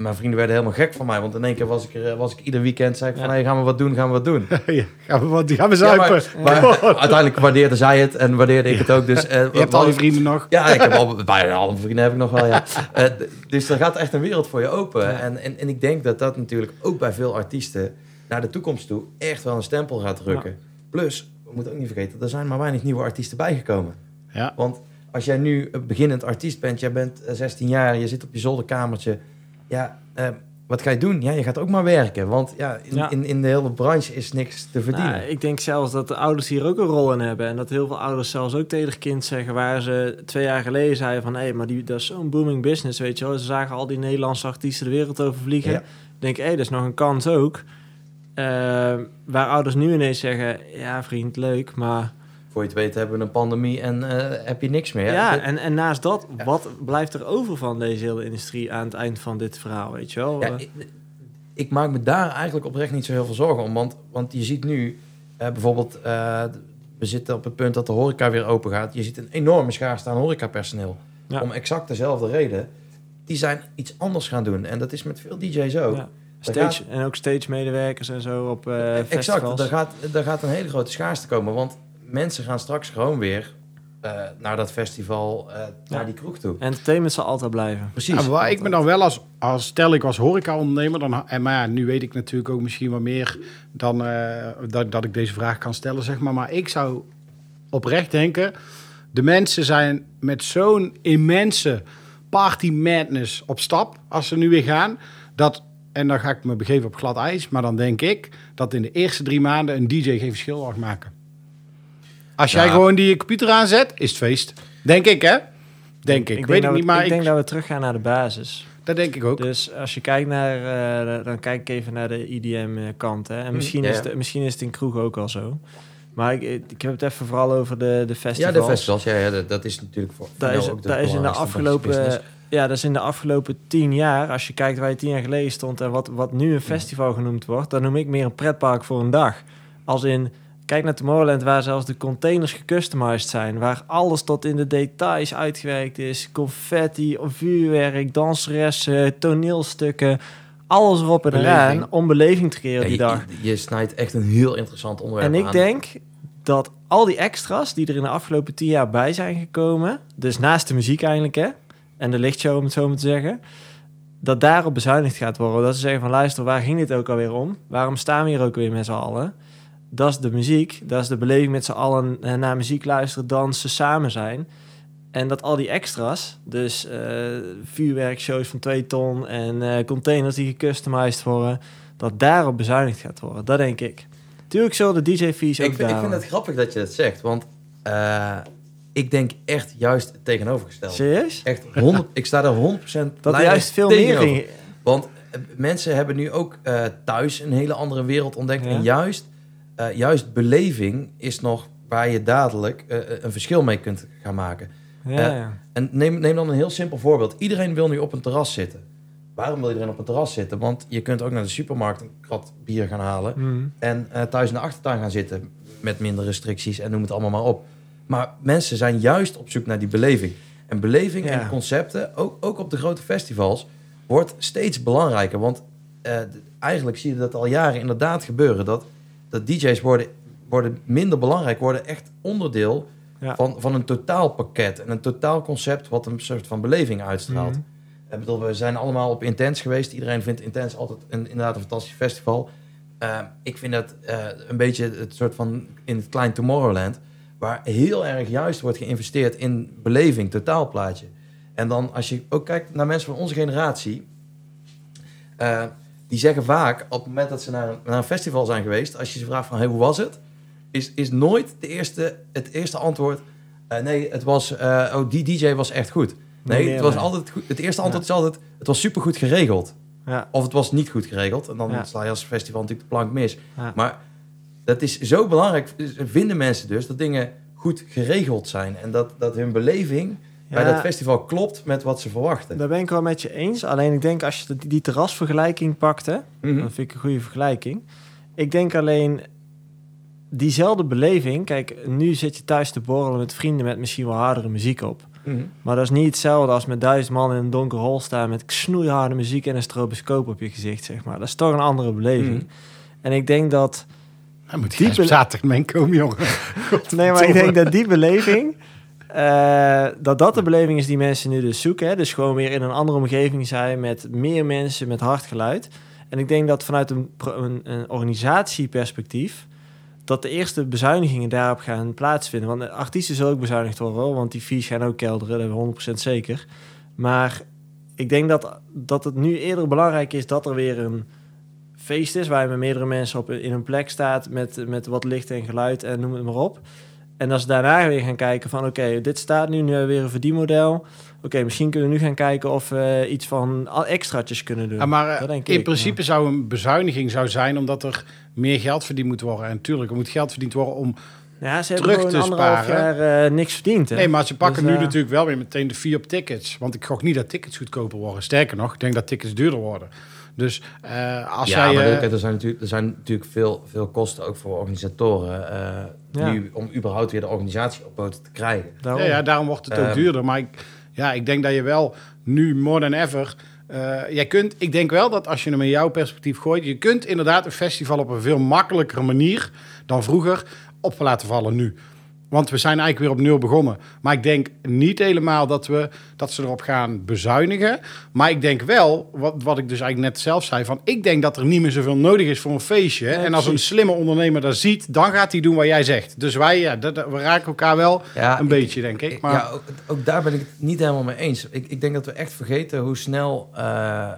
Eh, mijn vrienden werden helemaal gek van mij. Want in één keer was ik, er, was ik ieder weekend, zei ik van, Ja. hey, gaan we wat doen, gaan we wat doen. ja, gaan we, wat, gaan we Ja, maar- zuipen. Maar uiteindelijk waardeerde zij het en waardeerde ik het ook. Dus, eh, je hebt wat- al je vrienden nog. Ja, ik heb al bijna alle vrienden heb ik nog wel, ja. Eh, dus er gaat echt een wereld voor je open. En, en, en ik denk dat dat natuurlijk ook bij veel artiesten naar de toekomst toe echt wel een stempel gaat drukken. Plus, we moeten ook niet vergeten, er zijn maar weinig nieuwe artiesten bijgekomen. Ja. Want als jij nu een beginnend artiest bent, jij bent eh, 16 jaar, je zit op je zolderkamertje. Ja, eh, wat ga je doen? Ja, je gaat ook maar werken. Want ja, in, Ja. In, in de hele branche is niks te verdienen. Nou, ik denk zelfs dat de ouders hier ook een rol in hebben. En dat heel veel ouders zelfs ook tegen kind zeggen... waar ze twee jaar geleden zeiden van... hé, maar die, dat is zo'n booming business, weet je wel. Ze zagen al die Nederlandse artiesten de wereld over vliegen. Ja. Denk, hé, dat is nog een kans ook. Eh, waar ouders nu ineens zeggen... ja, vriend, leuk, maar... Voor je het weet hebben we een pandemie en eh, heb je niks meer. Ja, Dit- en, en naast dat, Ja. wat blijft er over van deze hele industrie... aan het eind van dit verhaal, weet je wel? Ja, ik, ik maak me daar eigenlijk oprecht niet zo heel veel zorgen om. Want, want je ziet nu eh, bijvoorbeeld, eh, we zitten op het punt dat de horeca weer open gaat. Je ziet een enorme schaarste aan horecapersoneel. Ja. Om exact dezelfde reden. Die zijn iets anders gaan doen. En dat is met veel DJ's ook. Daar Stage, en ook stage medewerkers en zo op eh exact, festivals. er gaat, er gaat een hele grote schaarste komen. Want mensen gaan straks gewoon weer eh, naar dat festival, eh, naar die kroeg toe. Entertainment zal altijd blijven. Precies. Ja, waar ik me dan wel als, als stel ik was horeca-ondernemer, dan, en maar ja, nu weet ik natuurlijk ook misschien wat meer dan eh, dat, dat ik deze vraag kan stellen, zeg maar. Maar ik zou oprecht denken, de mensen zijn met zo'n immense party madness op stap als ze nu weer gaan, dat, en dan ga ik me begeven op glad ijs, maar dan denk ik dat in de eerste drie maanden een DJ geen verschil mag maken. Als jij Ja. gewoon die computer aanzet, is het feest. Denk ik, hè? Denk ik. denk Weet ik dat niet, maar ik ik, denk dat we teruggaan naar de basis. dat denk ik ook. Dus als je kijkt naar, eh, dan kijk ik even naar de IDM-kant. Hè. En misschien, ja. is het, misschien is het in kroeg ook al zo. Maar ik, ik heb het even vooral over de, de ja, festivals. de festivals, ja, ja dat, dat is natuurlijk voor, Daar is, ook de daar is in de afgelopen, ja, dat is in de afgelopen tien jaar, als je kijkt waar je tien jaar geleden stond en wat, wat nu een festival genoemd wordt, dan noem ik meer een pretpark voor een dag. Als in, kijk naar Tomorrowland waar zelfs de containers gecustomized zijn, waar alles tot in de details uitgewerkt is, confetti, vuurwerk, danseressen, toneelstukken, alles erop en eraan om beleving te creëren die dag. je, je snijdt echt een heel interessant onderwerp En ik aan. denk dat al die extra's die er in de afgelopen tien jaar bij zijn gekomen, dus naast de muziek eigenlijk, hè, en de lichtshow om het zo maar te zeggen, dat daarop bezuinigd gaat worden. Dat ze zeggen van luister, waar ging dit ook alweer om? Waarom staan we hier ook weer met z'n allen? Dat is de muziek, dat is de beleving met z'n allen eh, naar muziek luisteren, dansen, samen zijn. En dat al die extra's, dus eh vuurwerkshows van twee ton en eh, containers die gecustomized worden, dat daarop bezuinigd gaat worden. Dat denk ik. Tuurlijk zullen de DJ-fees ook Ik vind, ik vind het grappig dat je dat zegt, want ik denk echt juist het tegenovergestelde. Serieus? Echt 100, ik sta er 100% Dat juist veel meer ging. Want mensen hebben nu ook thuis een hele andere wereld ontdekt. Ja. En juist, eh, juist beleving is nog waar je dadelijk eh, een verschil mee kunt gaan maken. Ja, Eh, ja. En neem, neem dan een heel simpel voorbeeld. Iedereen wil nu op een terras zitten. Waarom wil iedereen op een terras zitten? Want je kunt ook naar de supermarkt een krat bier gaan halen. Mhm. En eh, thuis in de achtertuin gaan zitten. Met minder restricties en noem het allemaal maar op. Maar mensen zijn juist op zoek naar die beleving. En beleving Ja. en concepten, ook, ook op de grote festivals, wordt steeds belangrijker. Want eh, eigenlijk zie je dat al jaren inderdaad gebeuren. Dat, dat DJ's worden, worden minder belangrijk, worden echt onderdeel Ja. van, van een totaalpakket. En een totaalconcept wat een soort van beleving uitstraalt. Ik bedoel, we zijn allemaal op Intens geweest. Iedereen vindt Intens altijd een, inderdaad een fantastisch festival. Eh, ik vind dat eh, een beetje het soort van in het klein Tomorrowland. Waar heel erg juist wordt geïnvesteerd in beleving, totaalplaatje. En dan als je ook kijkt naar mensen van onze generatie. eh, die zeggen vaak op het moment dat ze naar een, naar een festival zijn geweest. Als je ze vraagt van hey, hoe was het? Is, is nooit de eerste, het eerste antwoord. eh, nee, het was, eh, oh, die DJ was echt goed. Nee, Nee, het was nee. altijd goed. Het eerste antwoord is altijd, het was supergoed geregeld. Ja. Of het was niet goed geregeld. En dan Ja. sla je als festival natuurlijk de plank mis. Maar dat is zo belangrijk. Vinden mensen dus dat dingen goed geregeld zijn. En dat, dat hun beleving bij dat festival klopt met wat ze verwachten. Daar ben ik wel met je eens. Alleen ik denk als je die, die terrasvergelijking pakt, hè, Mhm. dat vind ik een goede vergelijking. Ik denk alleen diezelfde beleving. Kijk, nu zit je thuis te borrelen met vrienden met misschien wel hardere muziek op. Mhm. Maar dat is niet hetzelfde als met duizend man in een donker hol staan met snoeiharde muziek en een stroboscoop op je gezicht, zeg maar. Dat is toch een andere beleving. Mhm. En ik denk dat Dan moet Die zaterdag mee komen, jongen. Nee, maar ik denk dat die beleving, eh, dat dat de beleving is die mensen nu dus zoeken. Hè? Dus gewoon weer in een andere omgeving zijn met meer mensen, met hard geluid. En ik denk dat vanuit een, een, een organisatieperspectief, dat de eerste bezuinigingen daarop gaan plaatsvinden. Want de artiesten zullen ook bezuinigd worden, want die fees gaan ook kelderen, dat hebben we 100% zeker. Maar ik denk dat, dat het nu eerder belangrijk is dat er weer een feest is waar je met meerdere mensen op in een plek staat met, met wat licht en geluid en noem het maar op. En als we daarna weer gaan kijken van oké, dit staat nu, nu weer een verdienmodel. Oké, misschien kunnen we nu gaan kijken of we iets van extraatjes kunnen doen. Ja, maar in ik, principe zou een bezuiniging zou zijn omdat er meer geld verdiend moet worden. En tuurlijk, er moet geld verdiend worden om... ja, ze terug te sparen. jaar eh, niks verdiend. Hè? Nee, maar ze pakken Dus, nu eh, natuurlijk wel weer meteen de fee op tickets. Want ik gok niet dat tickets goedkoper worden. Sterker nog, ik denk dat tickets duurder worden. Dus eh, als ja, maar eh, er, kijk, er, zijn natuurlijk, er zijn natuurlijk veel, veel kosten ook voor organisatoren. eh, Ja. nu, om überhaupt weer de organisatie op poten te krijgen. daarom. Ja, ja, daarom wordt het ook Ehm. duurder. Maar ik, ja, ik denk dat je wel nu more than ever... eh, jij kunt, ik denk wel dat als je hem in jouw perspectief gooit... je kunt inderdaad een festival op een veel makkelijkere manier... dan vroeger op laten vallen nu. Want we zijn eigenlijk weer op nul begonnen. Maar ik denk niet helemaal dat, we, dat ze erop gaan bezuinigen. Maar ik denk wel, wat, wat ik dus eigenlijk net zelf zei... van ik denk dat er niet meer zoveel nodig is voor een feestje. Ja, en als een slimme ondernemer dat ziet... dan gaat hij doen wat jij zegt. Dus wij, ja, dat, we raken elkaar wel Ja, een ik- beetje, denk ik. Maar Ja, ook, ook daar ben ik het niet helemaal mee eens. Ik, ik denk dat we echt vergeten hoe snel eh,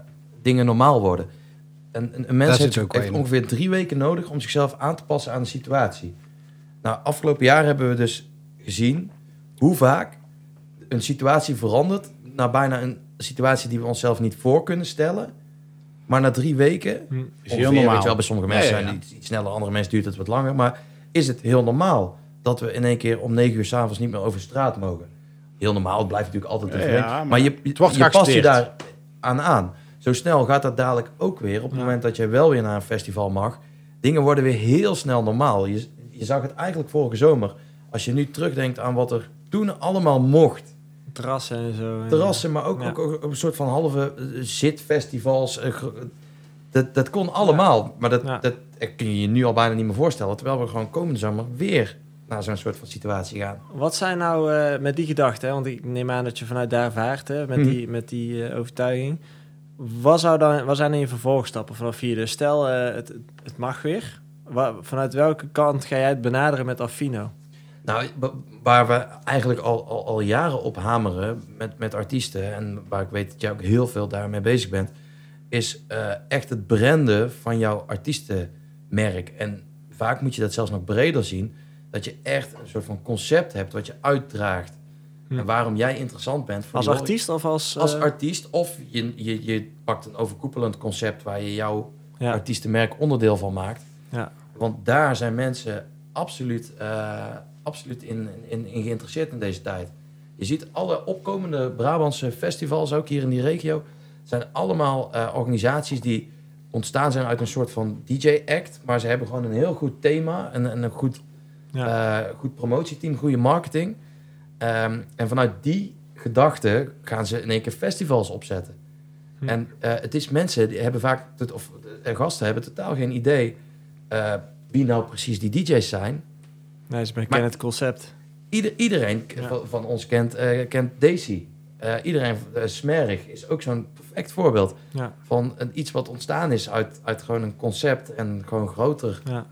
dingen normaal worden. Een, een, een mens heeft, heeft ongeveer drie weken nodig om zichzelf aan te passen aan de situatie. Nou, afgelopen jaar hebben we dus gezien hoe vaak een situatie verandert naar bijna een situatie die we onszelf niet voor kunnen stellen. Maar na drie weken, Hm. is ongeveer, heel normaal. weet je wel, bij sommige mensen ja, ja. zijn die iets sneller, andere mensen duurt het wat langer. Maar is het heel normaal dat we in één keer om negen uur s'avonds niet meer over straat mogen? Heel normaal, het blijft natuurlijk altijd een maar, maar je, het wordt je past je daar aan aan. Zo snel gaat dat dadelijk ook weer. Op het moment dat je wel weer naar een festival mag. Dingen worden weer heel snel normaal. Je, je zag het eigenlijk vorige zomer. Als je nu terugdenkt aan wat er toen allemaal mocht. Terrassen en zo. Terrassen, maar ook, Ja. ook, ook een soort van halve eh, zitfestivals. eh, Dat, dat kon allemaal. Maar dat, Ja. dat kun je je nu al bijna niet meer voorstellen. Terwijl we gewoon komende zomer weer naar zo'n soort van situatie gaan. Wat zijn nou eh, met die gedachten, want ik neem aan dat je vanuit daar vaart, hè? met Mhm. die, met die overtuiging. Wat, zou dan, wat zijn dan je vervolgstappen vanaf hier? Dus stel, het, het mag weer. Wa- vanuit welke kant ga jij het benaderen met Affino? Nou, wa- waar we eigenlijk al, al, al jaren op hameren met, met artiesten... en waar ik weet dat jij ook heel veel daarmee bezig bent... is eh, echt het branden van jouw artiestenmerk. En vaak moet je dat zelfs nog breder zien... dat je echt een soort van concept hebt wat je uitdraagt. Hm. En waarom jij interessant bent. Voor Als die artiest of als... Als eh, artiest. Of je, je, je pakt een overkoepelend concept... waar je jouw ja. artiestenmerk onderdeel van maakt. Ja. Want daar zijn mensen absoluut, eh, absoluut in, in, in geïnteresseerd in deze tijd. Je ziet alle opkomende Brabantse festivals, ook hier in die regio, zijn allemaal eh, organisaties die ontstaan zijn uit een soort van DJ-act. Maar ze hebben gewoon een heel goed thema en, en een goed, Ja. eh, goed promotieteam, goede marketing. Ehm, en vanuit die gedachte gaan ze in één keer festivals opzetten. Hm. En het is mensen die hebben vaak, of gasten hebben totaal geen idee wie nou precies die DJ's zijn. Nee, ze kennen het concept. Ieder, iedereen Ja. van, van ons kent, eh, kent Daisy. Eh, iedereen, uh, Smerig is ook zo'n perfect voorbeeld Ja, van een, iets wat ontstaan is uit, uit gewoon een concept en gewoon groter. ja.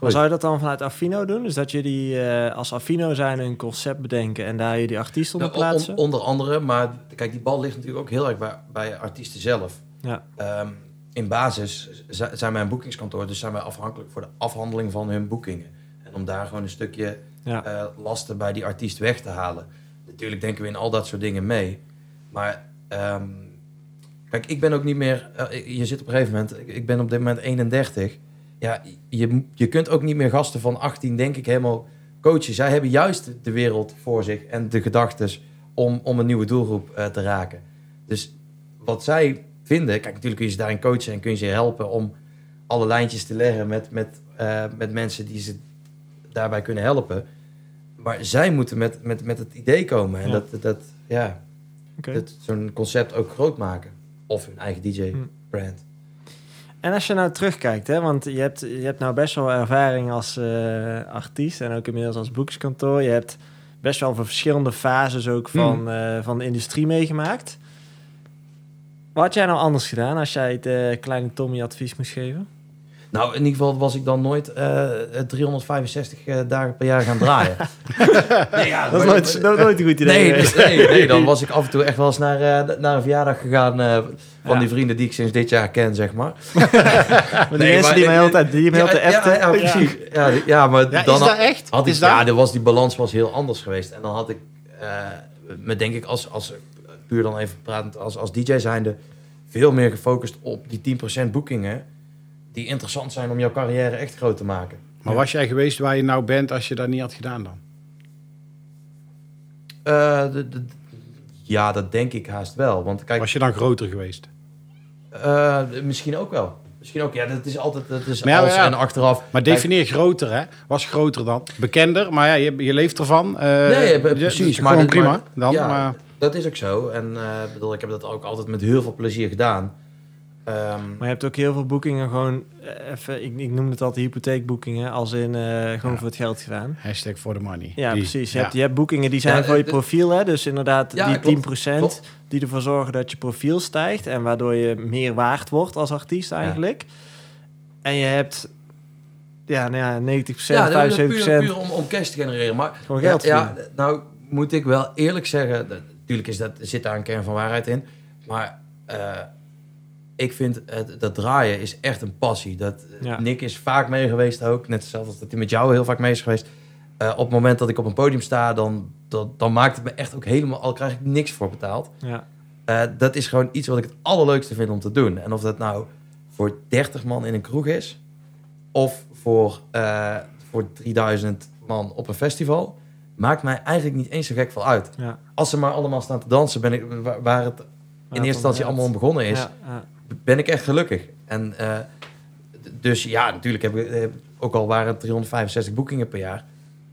Maar zou je dat dan vanuit Affino doen? Dus dat jullie eh, als Affino zijn een concept bedenken en daar je die artiest onder Nou, on- plaatsen? onder andere, maar kijk, die bal ligt natuurlijk ook heel erg bij, bij artiesten zelf. Ja. Ehm, in basis zijn wij een boekingskantoor, dus zijn wij afhankelijk voor de afhandeling van hun boekingen. En om daar gewoon een stukje Ja. eh, lasten bij die artiest weg te halen. Natuurlijk denken we in al dat soort dingen mee. Maar ehm, kijk, ik ben ook niet meer. eh, je zit op een gegeven moment. Ik, ik ben op dit moment 31. Ja, je, je kunt ook niet meer gasten van 18, denk ik, helemaal coachen. Zij hebben juist de wereld voor zich en de gedachten om, om een nieuwe doelgroep eh, te raken. Dus wat zij vinden, kijk, natuurlijk kun je ze daarin coachen en kun je ze helpen om alle lijntjes te leggen met, met, eh, met mensen die ze daarbij kunnen helpen. Maar zij moeten met, met, met het idee komen en Ja. dat, dat, ja, dat zo'n concept ook groot maken. Of hun eigen Hm. DJ-brand. En als je nou terugkijkt, hè, want je hebt, je hebt nou best wel ervaring als eh, artiest en ook inmiddels als boekingskantoor. Je hebt best wel verschillende fases ook van, eh, van de industrie meegemaakt. Wat had jij nou anders gedaan als jij de kleine Tommy advies moest geven? Nou, in ieder geval was ik dan nooit eh, 365 eh, dagen per jaar gaan draaien. nee, ja, Dat is nooit, dat is nooit een goed idee. Nee, geweest. nee, nee, nee, dan was ik af en toe echt wel eens naar, eh, naar een verjaardag gegaan eh, van Ja. die vrienden die ik sinds dit jaar ken, zeg maar. Maar die Nee, mensen maar- die mij altijd, die me ja, altijd ja, appten. ja, precies. Ja, maar Ja, dan is dat echt? had ik, is dat? ja, was die balans was heel anders geweest. En dan had ik eh, me denk ik als, als puur dan even pratend als, als DJ zijnde veel meer gefocust op die 10% boekingen die interessant zijn om jouw carrière echt groot te maken. Maar was jij geweest waar je nou bent als je dat niet had gedaan dan? Eh, de, de- ja, dat denk ik haast wel. Want kijk, Was je dan groter geweest? eh, misschien ook wel. Misschien ook, ja, dat is altijd dat is Maar ja, als ja. en achteraf. Maar Kijk, definieer groter, hè? Was groter dan? Bekender, maar ja, je, je leeft ervan. Eh, Nee, precies. maar prima maar- dan. ja, maar, dat is ook zo. En eh, ik bedoel, ik heb dat ook altijd met heel veel plezier gedaan. Ehm, Maar je hebt ook heel veel boekingen gewoon, eh, even, ik, ik noem het altijd hypotheekboekingen, als in eh, gewoon Ja. voor het geld gedaan. hashtag for the money. Ja, Die- precies. Je, ja. hebt, je hebt boekingen die zijn Ja, voor je profiel, hè? dus inderdaad Ja, die klopt. 10% Klopt. die ervoor zorgen dat je profiel stijgt en waardoor je meer waard wordt als artiest eigenlijk. En je hebt ja, nou ja, 90%, ja, dat is 75%. puur, puur om, om cash te genereren. Maar Gewoon geld ja, ja, nou moet ik wel eerlijk zeggen, natuurlijk is dat, zit daar een kern van waarheid in. Maar eh, ik vind het, dat draaien is echt een passie. Dat, Ja. Nick is vaak mee geweest ook, net zoals dat hij met jou heel vaak mee is geweest. Eh, op het moment dat ik op een podium sta, dan, dan, dan maakt het me echt ook helemaal, al krijg ik niks voor betaald. Ja, Eh, dat is gewoon iets wat ik het allerleukste vind om te doen. En of dat nou voor 30 man in een kroeg is, of voor, eh, voor 3000 man op een festival, maakt mij eigenlijk niet eens zo gek veel uit. ja. Als ze maar allemaal staan te dansen, ben ik, waar, waar het in eerste instantie allemaal om begonnen is, Ja, ben ik echt gelukkig. En eh, dus ja, natuurlijk heb ik, heb- ook al waren het 365 boekingen per jaar.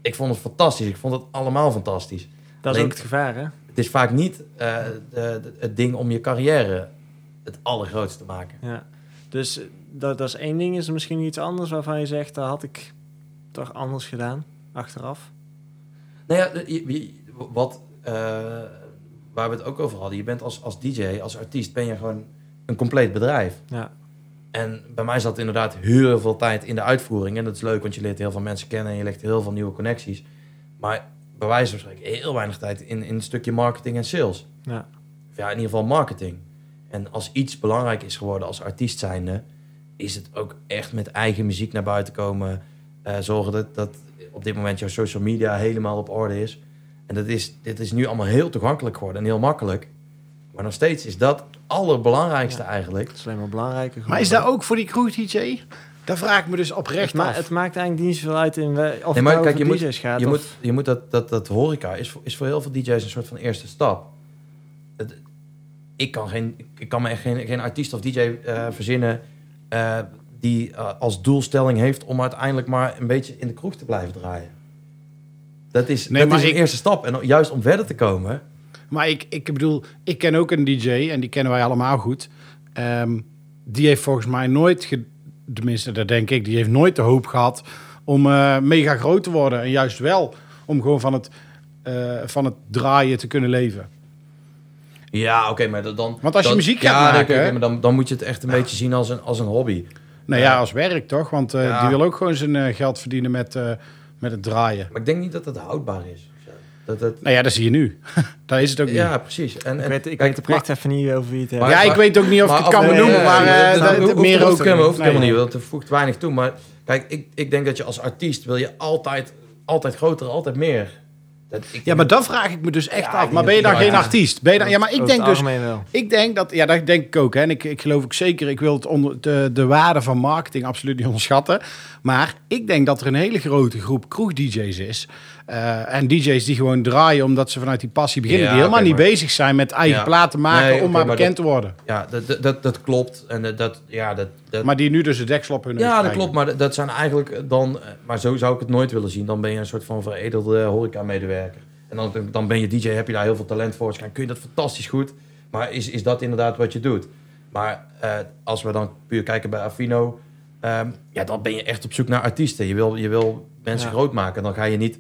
Ik vond het fantastisch. Ik vond het allemaal fantastisch. Dat is ook het gevaar, hè? Het is vaak niet eh, de, de- het ding om je carrière het allergrootste te maken. Ja. Dus eh, dat, dat is één ding. Is er misschien iets anders waarvan je zegt, dat had ik toch anders gedaan, achteraf? Nou ja, wat, eh, waar we het ook over hadden. Je bent als, als DJ, als artiest, ben je gewoon een compleet bedrijf. Ja, En bij mij zat inderdaad heel veel tijd in de uitvoering. En dat is leuk, want je leert heel veel mensen kennen en je legt heel veel nieuwe connecties. Maar bij wijze van spreken heel weinig tijd in, in een stukje marketing en sales. ja, Of ja, in ieder geval marketing. En als iets belangrijk is geworden als artiest zijnde, is het ook echt met eigen muziek naar buiten komen. eh, zorgen dat, dat op dit moment jouw social media helemaal op orde is. En dat is, dit is nu allemaal heel toegankelijk geworden en heel makkelijk. Maar nog steeds is dat het allerbelangrijkste Ja. eigenlijk. dat is alleen maar belangrijker. Maar is dat ook voor die kroeg DJ? Daar vraag ik me dus oprecht Het, ma- af. het maakt eigenlijk niet zoveel uit in we- of Nee, maar het nou kijk, je DJ's gaat. Je of- moet, je moet dat, dat, dat horeca is voor, is voor heel veel DJ's een soort van eerste stap. Het- ik, kan geen, ik kan me echt geen, geen artiest of DJ eh, verzinnen eh, die eh, als doelstelling heeft om uiteindelijk maar een beetje in de kroeg te blijven draaien. Dat is, Nee, dat maar is een eerste stap. En juist om verder te komen. Maar ik, ik bedoel, ik ken ook een DJ en die kennen wij allemaal goed. Ehm, die heeft volgens mij nooit, ge- tenminste dat denk ik, die heeft nooit de hoop gehad om eh, mega groot te worden. En juist wel om gewoon van het, eh, van het draaien te kunnen leven. Ja, oké, maar dan... Want als je dan- muziek gaat ja, maken- maar dan, dan moet je het echt een beetje zien als een, als een hobby. Nou ja, als werk toch? Want eh, Ja. die wil ook gewoon zijn eh, geld verdienen met, eh, met het draaien. Maar ik denk niet dat het houdbaar is. Dat het, Nou ja, dat zie je nu. Daar is het ook niet. ja, precies. En, ik weet, ik kijk, weet oprecht even niet over wie het ja, ik weet ook niet of ik het kan benoemen, maar eh, dat- dat meer ook helemaal- hoeft Nee, helemaal niet, want er voegt weinig toe. Maar kijk, ik, ik denk dat je als artiest wil je altijd, altijd groter, altijd meer. Dat, ik, Ja, maar dan vraag ik me dus echt Ja, af. Maar ben je dan geen ja. artiest? Ben je dan, ja, maar ik denk dus... wel. Ik denk dat, ja, dat denk ik ook. Hè. En ik, ik geloof ook zeker, ik wil het onder, de, de waarde van marketing absoluut niet onderschatten. Maar ik denk dat er een hele grote groep kroeg-DJ's is. Eh, en DJ's die gewoon draaien omdat ze vanuit die passie beginnen. Ja, die helemaal niet maar- bezig zijn met eigen Ja. platen maken Nee, om maar maar bekend te worden. Ja, dat, dat, dat, klopt. En dat- ja, dat, dat, Maar die nu dus de deksel op hun ja, dat krijgen. klopt. Maar dat- zijn eigenlijk dan... eh, Maar zo zou ik het nooit willen zien. Dan ben je een soort van veredelde horeca-medewerker. En dan, dan ben je DJ, heb je daar heel veel talent voor. Dus kun je dat fantastisch goed. Maar is, is dat inderdaad wat je doet? Maar eh, als we dan puur kijken bij Afino... ehm, ja, dan ben je echt op zoek naar artiesten. Je wil, je wil mensen Ja. groot maken. Dan ga je niet...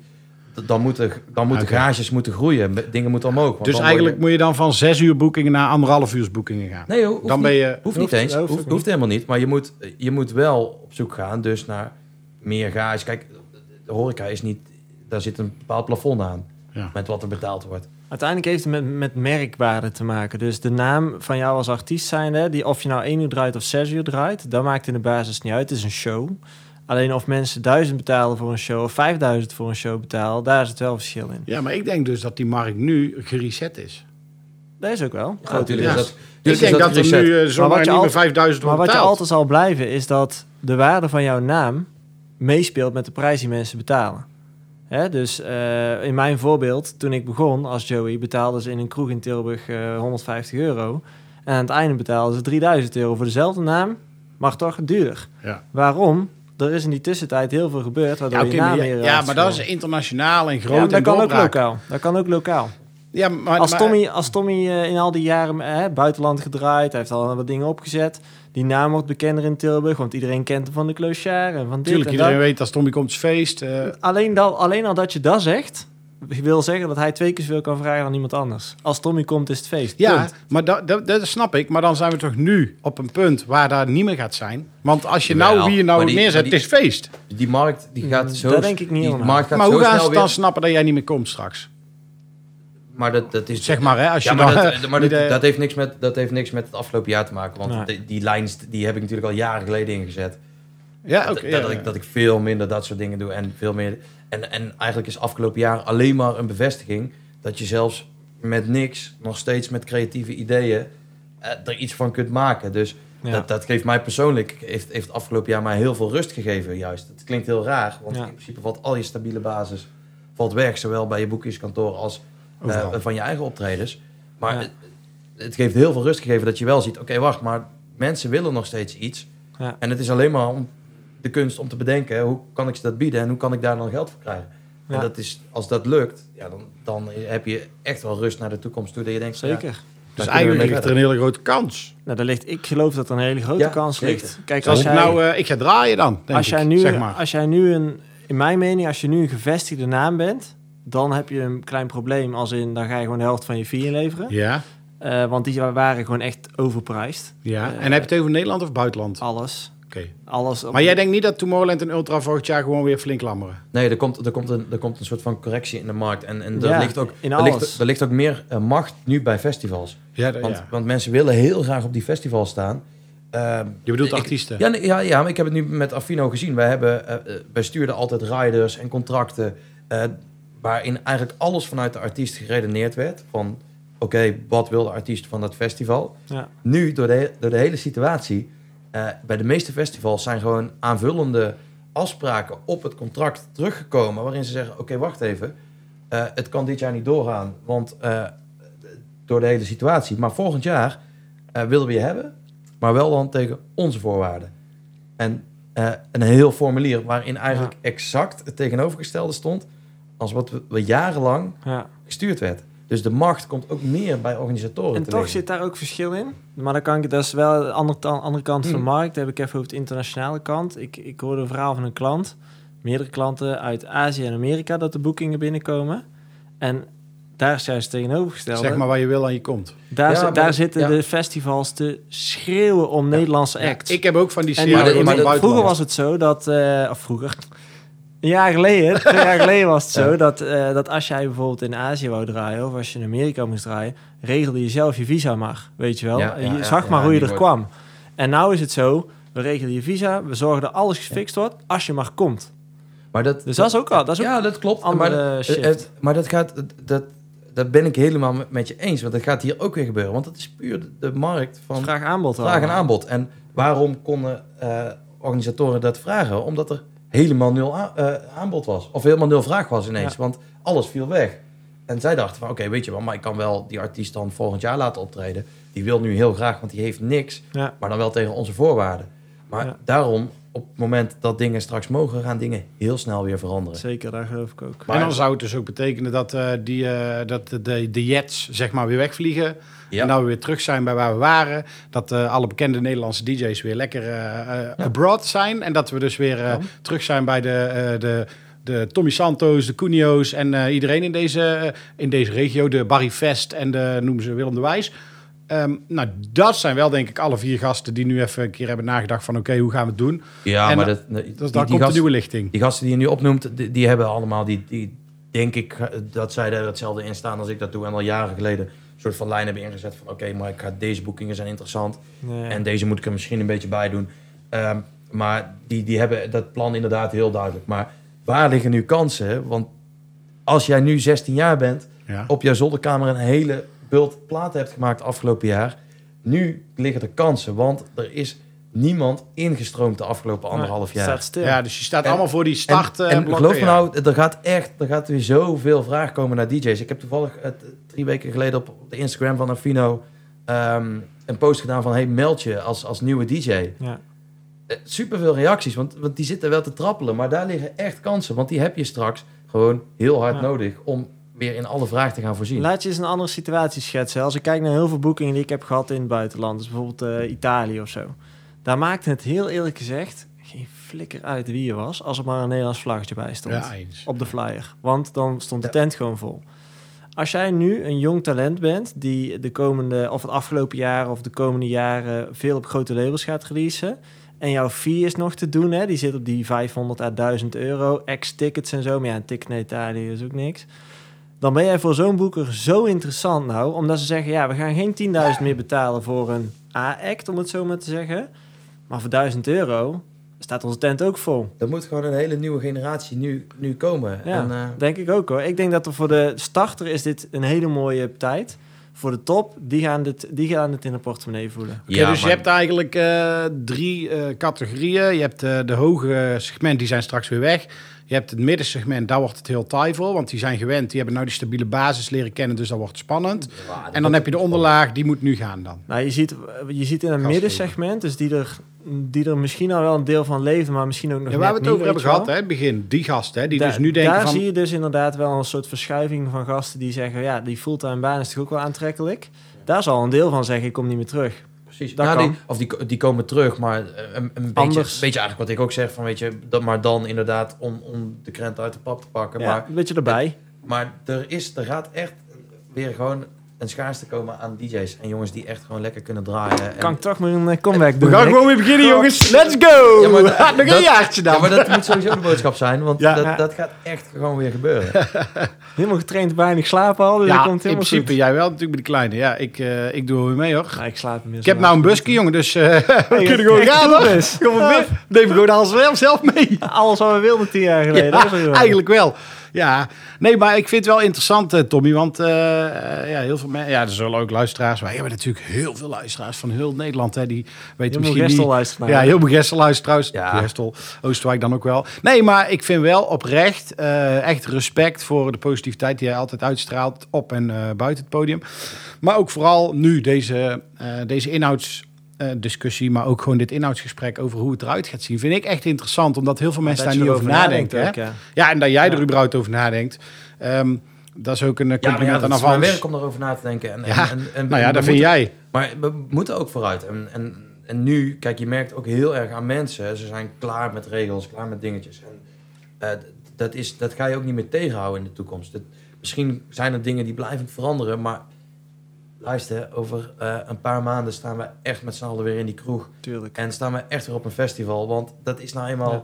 Dan moeten, dan moeten garages moeten groeien. Dingen moeten omhoog. want Dus eigenlijk moet je dan van zes uur boekingen naar anderhalf uur boekingen gaan. Nee, hoeft dan niet. ben je... Hoeft Hoeft- niet eens. hoeft Hoeft, ook hoeft helemaal niet. Maar je moet, je moet wel op zoek gaan dus naar meer gage. Kijk, de horeca is niet... Daar zit een bepaald plafond aan. Ja. Met wat er betaald wordt. Uiteindelijk heeft het met, met merkwaarde te maken. Dus de naam van jou als artiest zijnde, die of je nou één uur draait of zes uur draait, dat maakt in de basis niet uit. Het is een show. Alleen of mensen duizend betalen voor een show of 5000 voor een show betalen, daar is het wel verschil in. Ja, maar ik denk dus dat die markt nu gereset is. Dat is ook wel. Ja, Groot natuurlijk ja. is dat... ik tuurlijk denk is dat, er reset. nu zomaar wat je niet meer altijd- 5000 Maar wat je altijd zal blijven, is dat de waarde van jouw naam meespeelt met de prijs die mensen betalen. Hè, dus eh, in mijn voorbeeld, toen ik begon als Joey, betaalden ze in een kroeg in Tilburg eh, 150 euro. En aan het einde betaalden ze 3000 euro voor dezelfde naam, maar toch duurder. Ja. Waarom? Er is in die tussentijd heel veel gebeurd, waardoor Ja, je naam ja, ja, maar dat is internationaal en Ja, groot maar dat en kan ook lokaal. Dat kan ook lokaal. Ja, maar, Als maar- Tommy, als Tommy eh, in al die jaren eh, buitenland gedraaid, hij heeft al wat dingen opgezet. Die naam wordt bekender in Tilburg, want iedereen kent hem van de Clochard en van dit Tuurlijk, en iedereen dat. weet als Tommy komt feest. eh, Alleen, dat, alleen al dat je dat zegt, wil zeggen dat hij twee keer zoveel kan vragen dan iemand anders. Als Tommy komt, is het feest. ja, Punt. maar dat, dat, dat snap ik. Maar dan zijn we toch nu op een punt waar dat niet meer gaat zijn. Want als je nou Jawel, wie je nou die- neerzet, die- het is feest. Die markt die gaat Mm, zo... dat denk ik niet die helemaal. markt gaat Maar zo hoe gaan snel ze dan weer- snappen dat jij niet meer komt straks? Maar dat, dat is... Zeg maar, hè, als je ja, maar, dan, dat, maar dat, dat, heeft niks met, dat heeft niks met het afgelopen jaar te maken. Want Nee. die, die lijn die heb ik natuurlijk al jaren geleden ingezet. Ja, dat, oké. dat, ja, ik, ja. dat ik veel minder dat soort dingen doe. En, veel meer, en, en eigenlijk is afgelopen jaar alleen maar een bevestiging... dat je zelfs met niks, nog steeds met creatieve ideeën... eh, er iets van kunt maken. Dus Ja. dat, dat geeft mij persoonlijk... Heeft, heeft het afgelopen jaar mij heel veel rust gegeven juist. Het klinkt heel raar, want Ja. in principe valt al je stabiele basis... valt weg, zowel bij je boekingskantoor als eh, van je eigen optredens. Maar Ja. het, het geeft heel veel rust gegeven dat je wel ziet... oké, wacht, maar mensen willen nog steeds iets... Ja. En het is alleen maar om de kunst om te bedenken, hoe kan ik ze dat bieden en hoe kan ik daar dan geld voor krijgen? Ja. En dat is, als dat lukt, ja, dan, dan heb je echt wel rust naar de toekomst toe. Dat je denkt, ja, Zeker. Dus eigenlijk ligt er een hele grote kans. Nou, daar ligt, ik geloof dat er een hele grote Ja, kans zeker. ligt. Kijk, als jij, nou, eh, ik ga draaien dan, denk als jij, ik, nu, zeg maar. als jij nu een, in mijn mening, als je nu een gevestigde naam bent, dan heb je een klein probleem. Als in, dan ga je gewoon de helft van je fee inleveren. Ja, Eh, want die waren gewoon echt overprijsd. ja. Eh, en heb je het over Nederland of buitenland? Alles. Oké. Alles. op- Maar jij denkt niet dat Tomorrowland en Ultra volgend jaar gewoon weer flink lammeren? Nee, er komt, er, komt een, er komt een soort van correctie in de markt. En, en er, Ja, ligt ook, in er, alles. ligt, er ligt ook meer eh, macht nu bij festivals. Ja, dat- Want, ja. want mensen willen heel graag op die festivals staan. Ehm, Je bedoelt ik- artiesten? Ja, ja, ja, maar ik heb het nu met Affino gezien. Wij, hebben, eh, wij stuurden altijd riders en contracten... eh, waarin eigenlijk alles vanuit de artiest geredeneerd werd. Van, oké, wat wil de artiest van dat festival? Ja. Nu, door de, door de hele situatie... eh, bij de meeste festivals zijn gewoon aanvullende afspraken op het contract teruggekomen. Waarin ze zeggen: Oké, wacht even. eh, het kan dit jaar niet doorgaan, want eh, door de hele situatie. Maar volgend jaar willen we je hebben, maar wel dan tegen onze voorwaarden. En een heel formulier waarin eigenlijk exact het tegenovergestelde stond als wat we, we jarenlang Ja. gestuurd werd. Dus de macht komt ook meer bij organisatoren En te toch liggen. zit daar ook verschil in. Maar dan kan ik, dat is wel de andere, kant van de Hmm. markt. Heb ik even over de internationale kant. Ik, ik hoorde een verhaal van een klant, meerdere klanten uit Azië en Amerika, dat de boekingen binnenkomen. En daar is juist tegenovergesteld. Zeg maar waar je wil aan je komt. Daar, Ja, zi- maar daar zitten ja. de festivals te schreeuwen om Nederlandse Ja, acts. ik heb ook van die serie. vroeger was het zo dat, eh, of vroeger, een jaar geleden, twee jaar geleden was het zo dat, eh, dat als jij bijvoorbeeld in Azië wou draaien of als je in Amerika moest draaien, regelde je zelf je visa maar, weet je wel. Ja, En ja, je zag maar hoe je er wordt- kwam. En nou is het zo, we regelen je visa, we zorgen dat alles gefixt wordt als je maar komt. Maar dat, Dus dat is ook al, dat is ook ja, dat klopt. andere maar, shift. het- maar dat gaat, dat, dat ben ik helemaal met, je eens. Want dat gaat hier ook weer gebeuren. Want dat is puur de, de markt van vraag aanbod. vraag en aanbod. En waarom konden eh, organisatoren dat vragen? Omdat er helemaal nul eh, aanbod was. Of helemaal nul vraag was ineens. Ja. Want alles viel weg. En zij dachten van, oké, weet je wel, maar ik kan wel die artiest dan volgend jaar laten optreden. Die wil nu heel graag, want die heeft niks. Ja. Maar dan wel tegen onze voorwaarden. Maar Ja. daarom, op het moment dat dingen straks mogen, gaan dingen heel snel weer veranderen. Zeker, daar geloof ik ook. en dan zou het dus ook betekenen dat, eh, die, eh, dat de, de, de jets zeg maar weer wegvliegen. Ja. En dat we weer terug zijn bij waar we waren. Dat eh, alle bekende Nederlandse DJ's weer lekker abroad zijn. En dat we dus weer eh, Ja. terug zijn bij de, eh, de, de Tommy Santos, de Cunio's en eh, iedereen in deze, in deze regio. De Barry Vest en de, noemen ze Willem de Wijs. Ehm, nou, dat zijn wel denk ik alle vier gasten die nu even een keer hebben nagedacht van oké, hoe gaan we het doen? Ja, En maar dan- dat, die, Dus die daar komt de gasten- nieuwe lichting. die gasten die je nu opnoemt, die, die hebben allemaal, die, die denk ik eh, dat zij er hetzelfde in staan als ik dat doe. En al jaren geleden een soort van lijn hebben ingezet van oké, maar ik ga, deze boekingen zijn interessant. Nee. En deze moet ik er misschien een beetje bij doen. Ehm, maar die, die hebben dat plan inderdaad heel duidelijk. Maar waar liggen nu kansen? Want als jij nu 16 jaar bent, Ja. op jouw zolderkamer een hele bult platen hebt gemaakt afgelopen jaar. Nu liggen er kansen, want er is niemand ingestroomd de afgelopen anderhalf jaar. staat stil. Ja, dus je staat En- allemaal voor die start. en, eh, en blokken, geloof me nou, er gaat echt, er gaat weer zoveel vraag komen naar DJ's. Ik heb toevallig t- drie weken geleden op de Instagram van Afino ehm, een post gedaan van hey, meld je als, als nieuwe DJ. Ja. Eh, Superveel reacties, want, want die zitten wel te trappelen. Maar daar liggen echt kansen, want die heb je straks gewoon heel hard Ja. nodig om weer in alle vraag te gaan voorzien. Laat je eens een andere situatie schetsen. Als ik kijk naar heel veel boekingen die ik heb gehad in het buitenland, dus bijvoorbeeld eh, Italië of zo. Daar maakte het heel eerlijk gezegd geen flikker uit wie je was, als er maar een Nederlands vlaggetje bij stond. Ja, eens. Op de flyer. Want dan stond de Ja. tent gewoon vol. Als jij nu een jong talent bent die de komende, of het afgelopen jaar of de komende jaren veel op grote labels gaat releasen. En jouw fee is nog te doen, hè? die zit op die 500 à 1000 euro, ex-tickets en zo. Maar ja, een ticket naar Italië is ook niks. Dan ben jij voor zo'n boeker zo interessant nou, omdat ze zeggen, ja, we gaan geen 10.000 meer betalen voor een A-act, om het zo maar te zeggen. Maar voor 1000 euro staat onze tent ook vol. Er moet gewoon een hele nieuwe generatie nu, nu komen. Ja, En, eh, denk ik ook hoor. Ik denk dat er voor de starter is dit een hele mooie tijd. Voor de top, die gaan, dit, die gaan het in de portemonnee voelen. Ja, dus je hebt eigenlijk eh, drie eh, categorieën. Je hebt eh, de hoge segment, die zijn straks weer weg. Je hebt het middensegment, daar wordt het heel taai voor. Want die zijn gewend, die hebben nou die stabiele basis leren kennen. Dus dat wordt spannend. ja, dat En dan heb je de onderlaag, die moet nu gaan dan. Nou, je ziet, je ziet in een Gas middensegment, dus die er, die er misschien al wel een deel van leven, maar misschien ook nog Ja, waar we het over hebben gehad, hè, het begin. Die gasten, hè, die dus nu denken daar van... zie je dus inderdaad wel een soort verschuiving van gasten die zeggen, ja, die fulltime baan is toch ook wel aantrekkelijk. Daar zal een deel van zeggen, ik kom niet meer terug. Precies. Dat Ja, kan. die, of die, die komen terug, maar eh, een, een beetje, beetje eigenlijk wat ik ook zeg, van weet je, dat maar dan inderdaad om, om de krent uit de pap te pakken. Ja, Maar, een beetje erbij. maar er, is, er gaat echt weer gewoon een schaarste komen aan DJ's en jongens die echt gewoon lekker kunnen draaien. En, Kan ik toch maar een eh, comeback doen. We gaan gewoon weer beginnen, jongens. Let's go! Ja, maar dat- Nog dat- een jaartje dan. ja, maar dat moet sowieso de boodschap zijn, want Ja. dat, Ja. dat gaat echt gewoon weer gebeuren. Helemaal getraind, weinig slapen al. Dus ja, komt in principe goed. jij wel natuurlijk met de kleine. Ja, ik, eh, ik doe wel weer mee hoor. Ja, ik slaap Ik heb nou een busje, jongen, dus eh, we kunnen gewoon gaan hoor. Kom mee. Neem gewoon alles zelf, zelf mee. Alles wat we wilden tien jaar geleden. Ja, eigenlijk wel. Ja, nee, maar ik vind het wel interessant, eh, Tommy. Want eh, eh, ja, heel veel mensen, ja, er zullen ook luisteraars. Wij hebben natuurlijk heel veel luisteraars van heel Nederland. Hè, die weten Helemaal misschien niet. luistert naar Ja, heel veel Gestel luistert trouwens. Ja. Gestel, Oosterwijk dan ook wel. Nee, maar ik vind wel oprecht echt respect voor de positiviteit die hij altijd uitstraalt op en buiten het podium. Maar ook vooral nu deze, deze inhoudsdiscussie, maar ook gewoon dit inhoudsgesprek over hoe het eruit gaat zien, vind ik echt interessant, omdat heel veel mensen daar niet over nadenken. hè? nadenkt ook, ja. Ja, en dat jij Ja. er überhaupt over nadenkt. Ehm, dat is ook een eh, Ja, compliment ja, dat aan Avans. werk om erover na te denken. En, Ja, en, en, en Nou ja, dat vind moeten- jij. Maar we moeten ook vooruit. En, en, en nu, kijk, je merkt ook heel erg aan mensen. Ze zijn klaar met regels, klaar met dingetjes. En eh, dat, is, dat ga je ook niet meer tegenhouden in de toekomst. Dat, misschien zijn er dingen die blijven veranderen, maar luister, over eh, een paar maanden staan we echt met z'n allen weer in die kroeg. Tuurlijk. En staan we echt weer op een festival. Want dat is nou eenmaal Ja.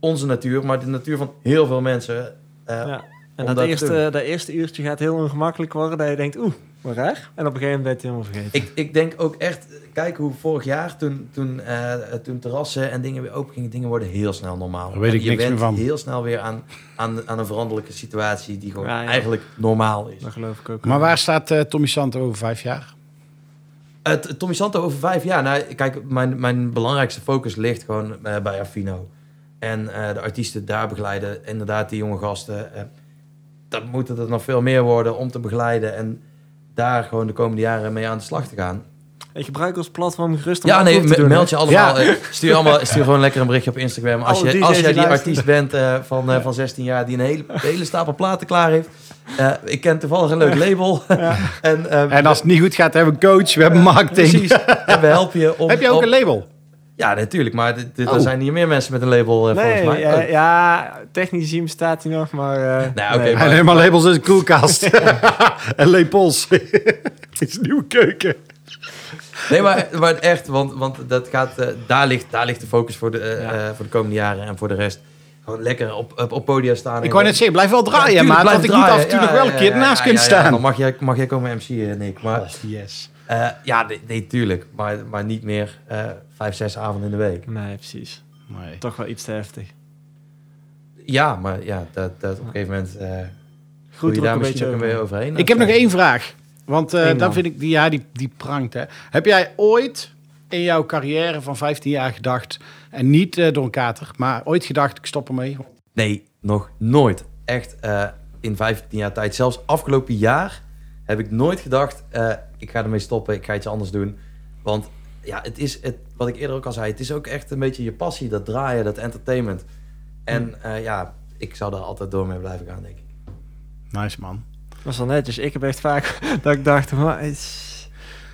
onze natuur, maar de natuur van heel veel mensen. eh, Ja. En dat dat te eerste, dat eerste uurtje gaat heel ongemakkelijk worden. Dat je denkt, oeh, raar. En op een gegeven moment ben je het helemaal vergeten. Ik, ik denk ook echt, kijk hoe vorig jaar toen, toen, eh, toen terrassen en dingen weer open gingen, dingen worden heel snel normaal. Daar weet En ik je niks bent meer van. heel snel weer aan, aan, aan een veranderlijke situatie die gewoon Ja, ja. eigenlijk normaal is. Dat geloof ik ook. Maar waar staat eh, Tommy Santo over vijf jaar? Uh, Tommy Santo over vijf jaar. Nou, kijk, mijn, mijn belangrijkste focus ligt gewoon eh, bij Affino. En eh, de artiesten daar begeleiden. Inderdaad, die jonge gasten. dat moeten er nog veel meer worden om te begeleiden. En daar gewoon de komende jaren mee aan de slag te gaan. Ik gebruik als platform gerust om Ja, nee, te doen, meld je allemaal. Ja. eh, Stuur, allemaal stuur gewoon lekker een berichtje op Instagram. Als Alle je, als jij die luisteren. artiest bent eh, van, eh, van 16 jaar die een hele, hele stapel platen klaar heeft. Eh, ik ken toevallig een leuk label. en, En als het niet goed gaat, hebben we een coach, we hebben marketing. Precies. En we helpen je om... Heb je ook een label? Ja, natuurlijk. Maar dit- dit- Oh. er zijn hier meer mensen met een label eh, volgens Nee, mij. ja, Oh. ja, technisch gezien bestaat hij nog, maar... eh, Nou, nee. maar- helemaal labels in de koelkast. en lepels. Het is een nieuwe keuken. Nee, maar, maar echt, want, want dat gaat, eh, daar, ligt, daar ligt de focus voor de, Ja. voor de komende jaren. En voor de rest gewoon lekker op, op, op podia staan. Ik wou net zeggen, blijf wel draaien, tuurlijk, blijf Want ik draaien. af en toe Ja, nog wel een keer ernaast ja, ja, staan. Dan mag jij, mag jij komen MC'en, Nick. Maar Oh, yes. Eh, ja, nee, nee, tuurlijk. Maar, maar niet meer eh, vijf, zes avonden in de week. Nee, precies. Nee. Toch wel iets te heftig. Ja, maar ja, dat, dat op een gegeven moment eh je daar ook een beetje ook over. weer overheen. Ik heb nog één vraag. Want eh dan vind ik, die, ja, die, die prangt. Hè. Heb jij ooit in jouw carrière van 15 jaar gedacht, en niet eh, door een kater, maar ooit gedacht, ik stop ermee? Nee, nog nooit. Echt eh, in 15 jaar tijd. Zelfs afgelopen jaar heb ik nooit gedacht, eh, ik ga ermee stoppen, ik ga iets anders doen. Want ja, het is, het, wat ik eerder ook al zei, het is ook echt een beetje je passie, dat draaien, dat entertainment. En eh, ja, ik zou daar altijd door mee blijven gaan, denk ik. Nice, man. Dat is wel netjes. Ik heb echt vaak dat ik dacht, maar is...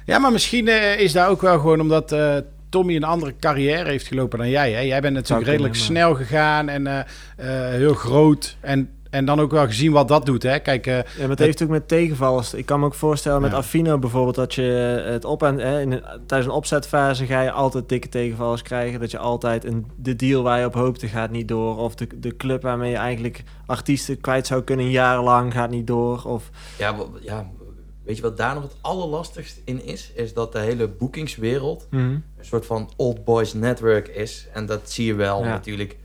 Ja, maar misschien eh, is daar ook wel gewoon omdat eh, Tommy een andere carrière heeft gelopen dan jij. Hè? Jij bent natuurlijk redelijk snel gegaan en eh, eh, heel groot. En, en dan ook wel gezien wat dat doet. Hè? Kijk, eh, Ja, maar het heeft ook met tegenvallers. Ik kan me ook voorstellen met Ja. Affino bijvoorbeeld dat je het op en hè, in een- tijdens een opzetfase ga je altijd dikke tegenvallers krijgen. Dat je altijd een, de deal waar je op hoopte gaat niet door. Of de, de club waarmee je eigenlijk artiesten kwijt zou kunnen een jaar lang gaat niet door. Of Ja, ja, weet je wat daar nog het allerlastigst in is? Is dat de hele boekingswereld een soort van old boys network is. En dat zie je wel Ja. natuurlijk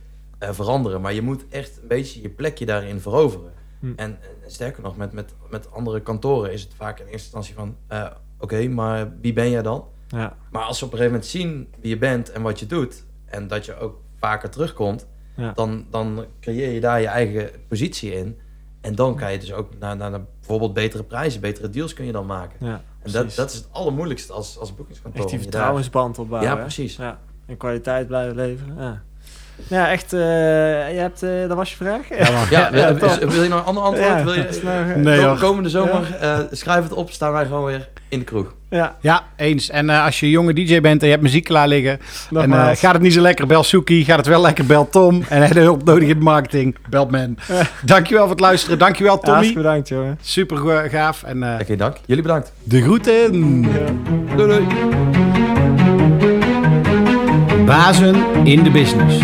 eh, veranderen. Maar je moet echt een beetje je plekje daarin veroveren. Hm. En, en sterker nog, met, met, met andere kantoren is het vaak in eerste instantie van... eh, Oké, maar wie ben jij dan? ja, Maar als ze op een gegeven moment zien wie je bent en wat je doet... en dat je ook vaker terugkomt... Ja. Dan, dan creëer je daar je eigen positie in. En dan kan je dus ook naar, naar, bijvoorbeeld betere prijzen, betere deals kun je dan maken. ja En dat, dat is het allermoeilijkste als, als boekingskantoor. echt die vertrouwensband opbouwen. Ja, precies. Ja, en kwaliteit blijven leveren. Ja, ja echt. eh, je hebt, eh, dat was je vraag? Ja, wil, Ja, je nog een ander antwoord? Ja, wil je, nou, eh, Nee, Kom- komende zomer, eh, schrijf het op, staan wij gewoon weer in de kroeg. ja, ja, eens. En eh, als je jonge DJ bent en je hebt muziek klaar liggen... en eh, gaat het niet zo lekker, bel Suki. Gaat het wel lekker, bel Tom. En heb je hulp nodig in de marketing, bel Man. Dankjewel voor het luisteren. Dankjewel, Tommy. bedankt, jongen. Super gaaf. En eh, dank. Jullie bedankt. de groeten. Doei doei. Bazen in de business.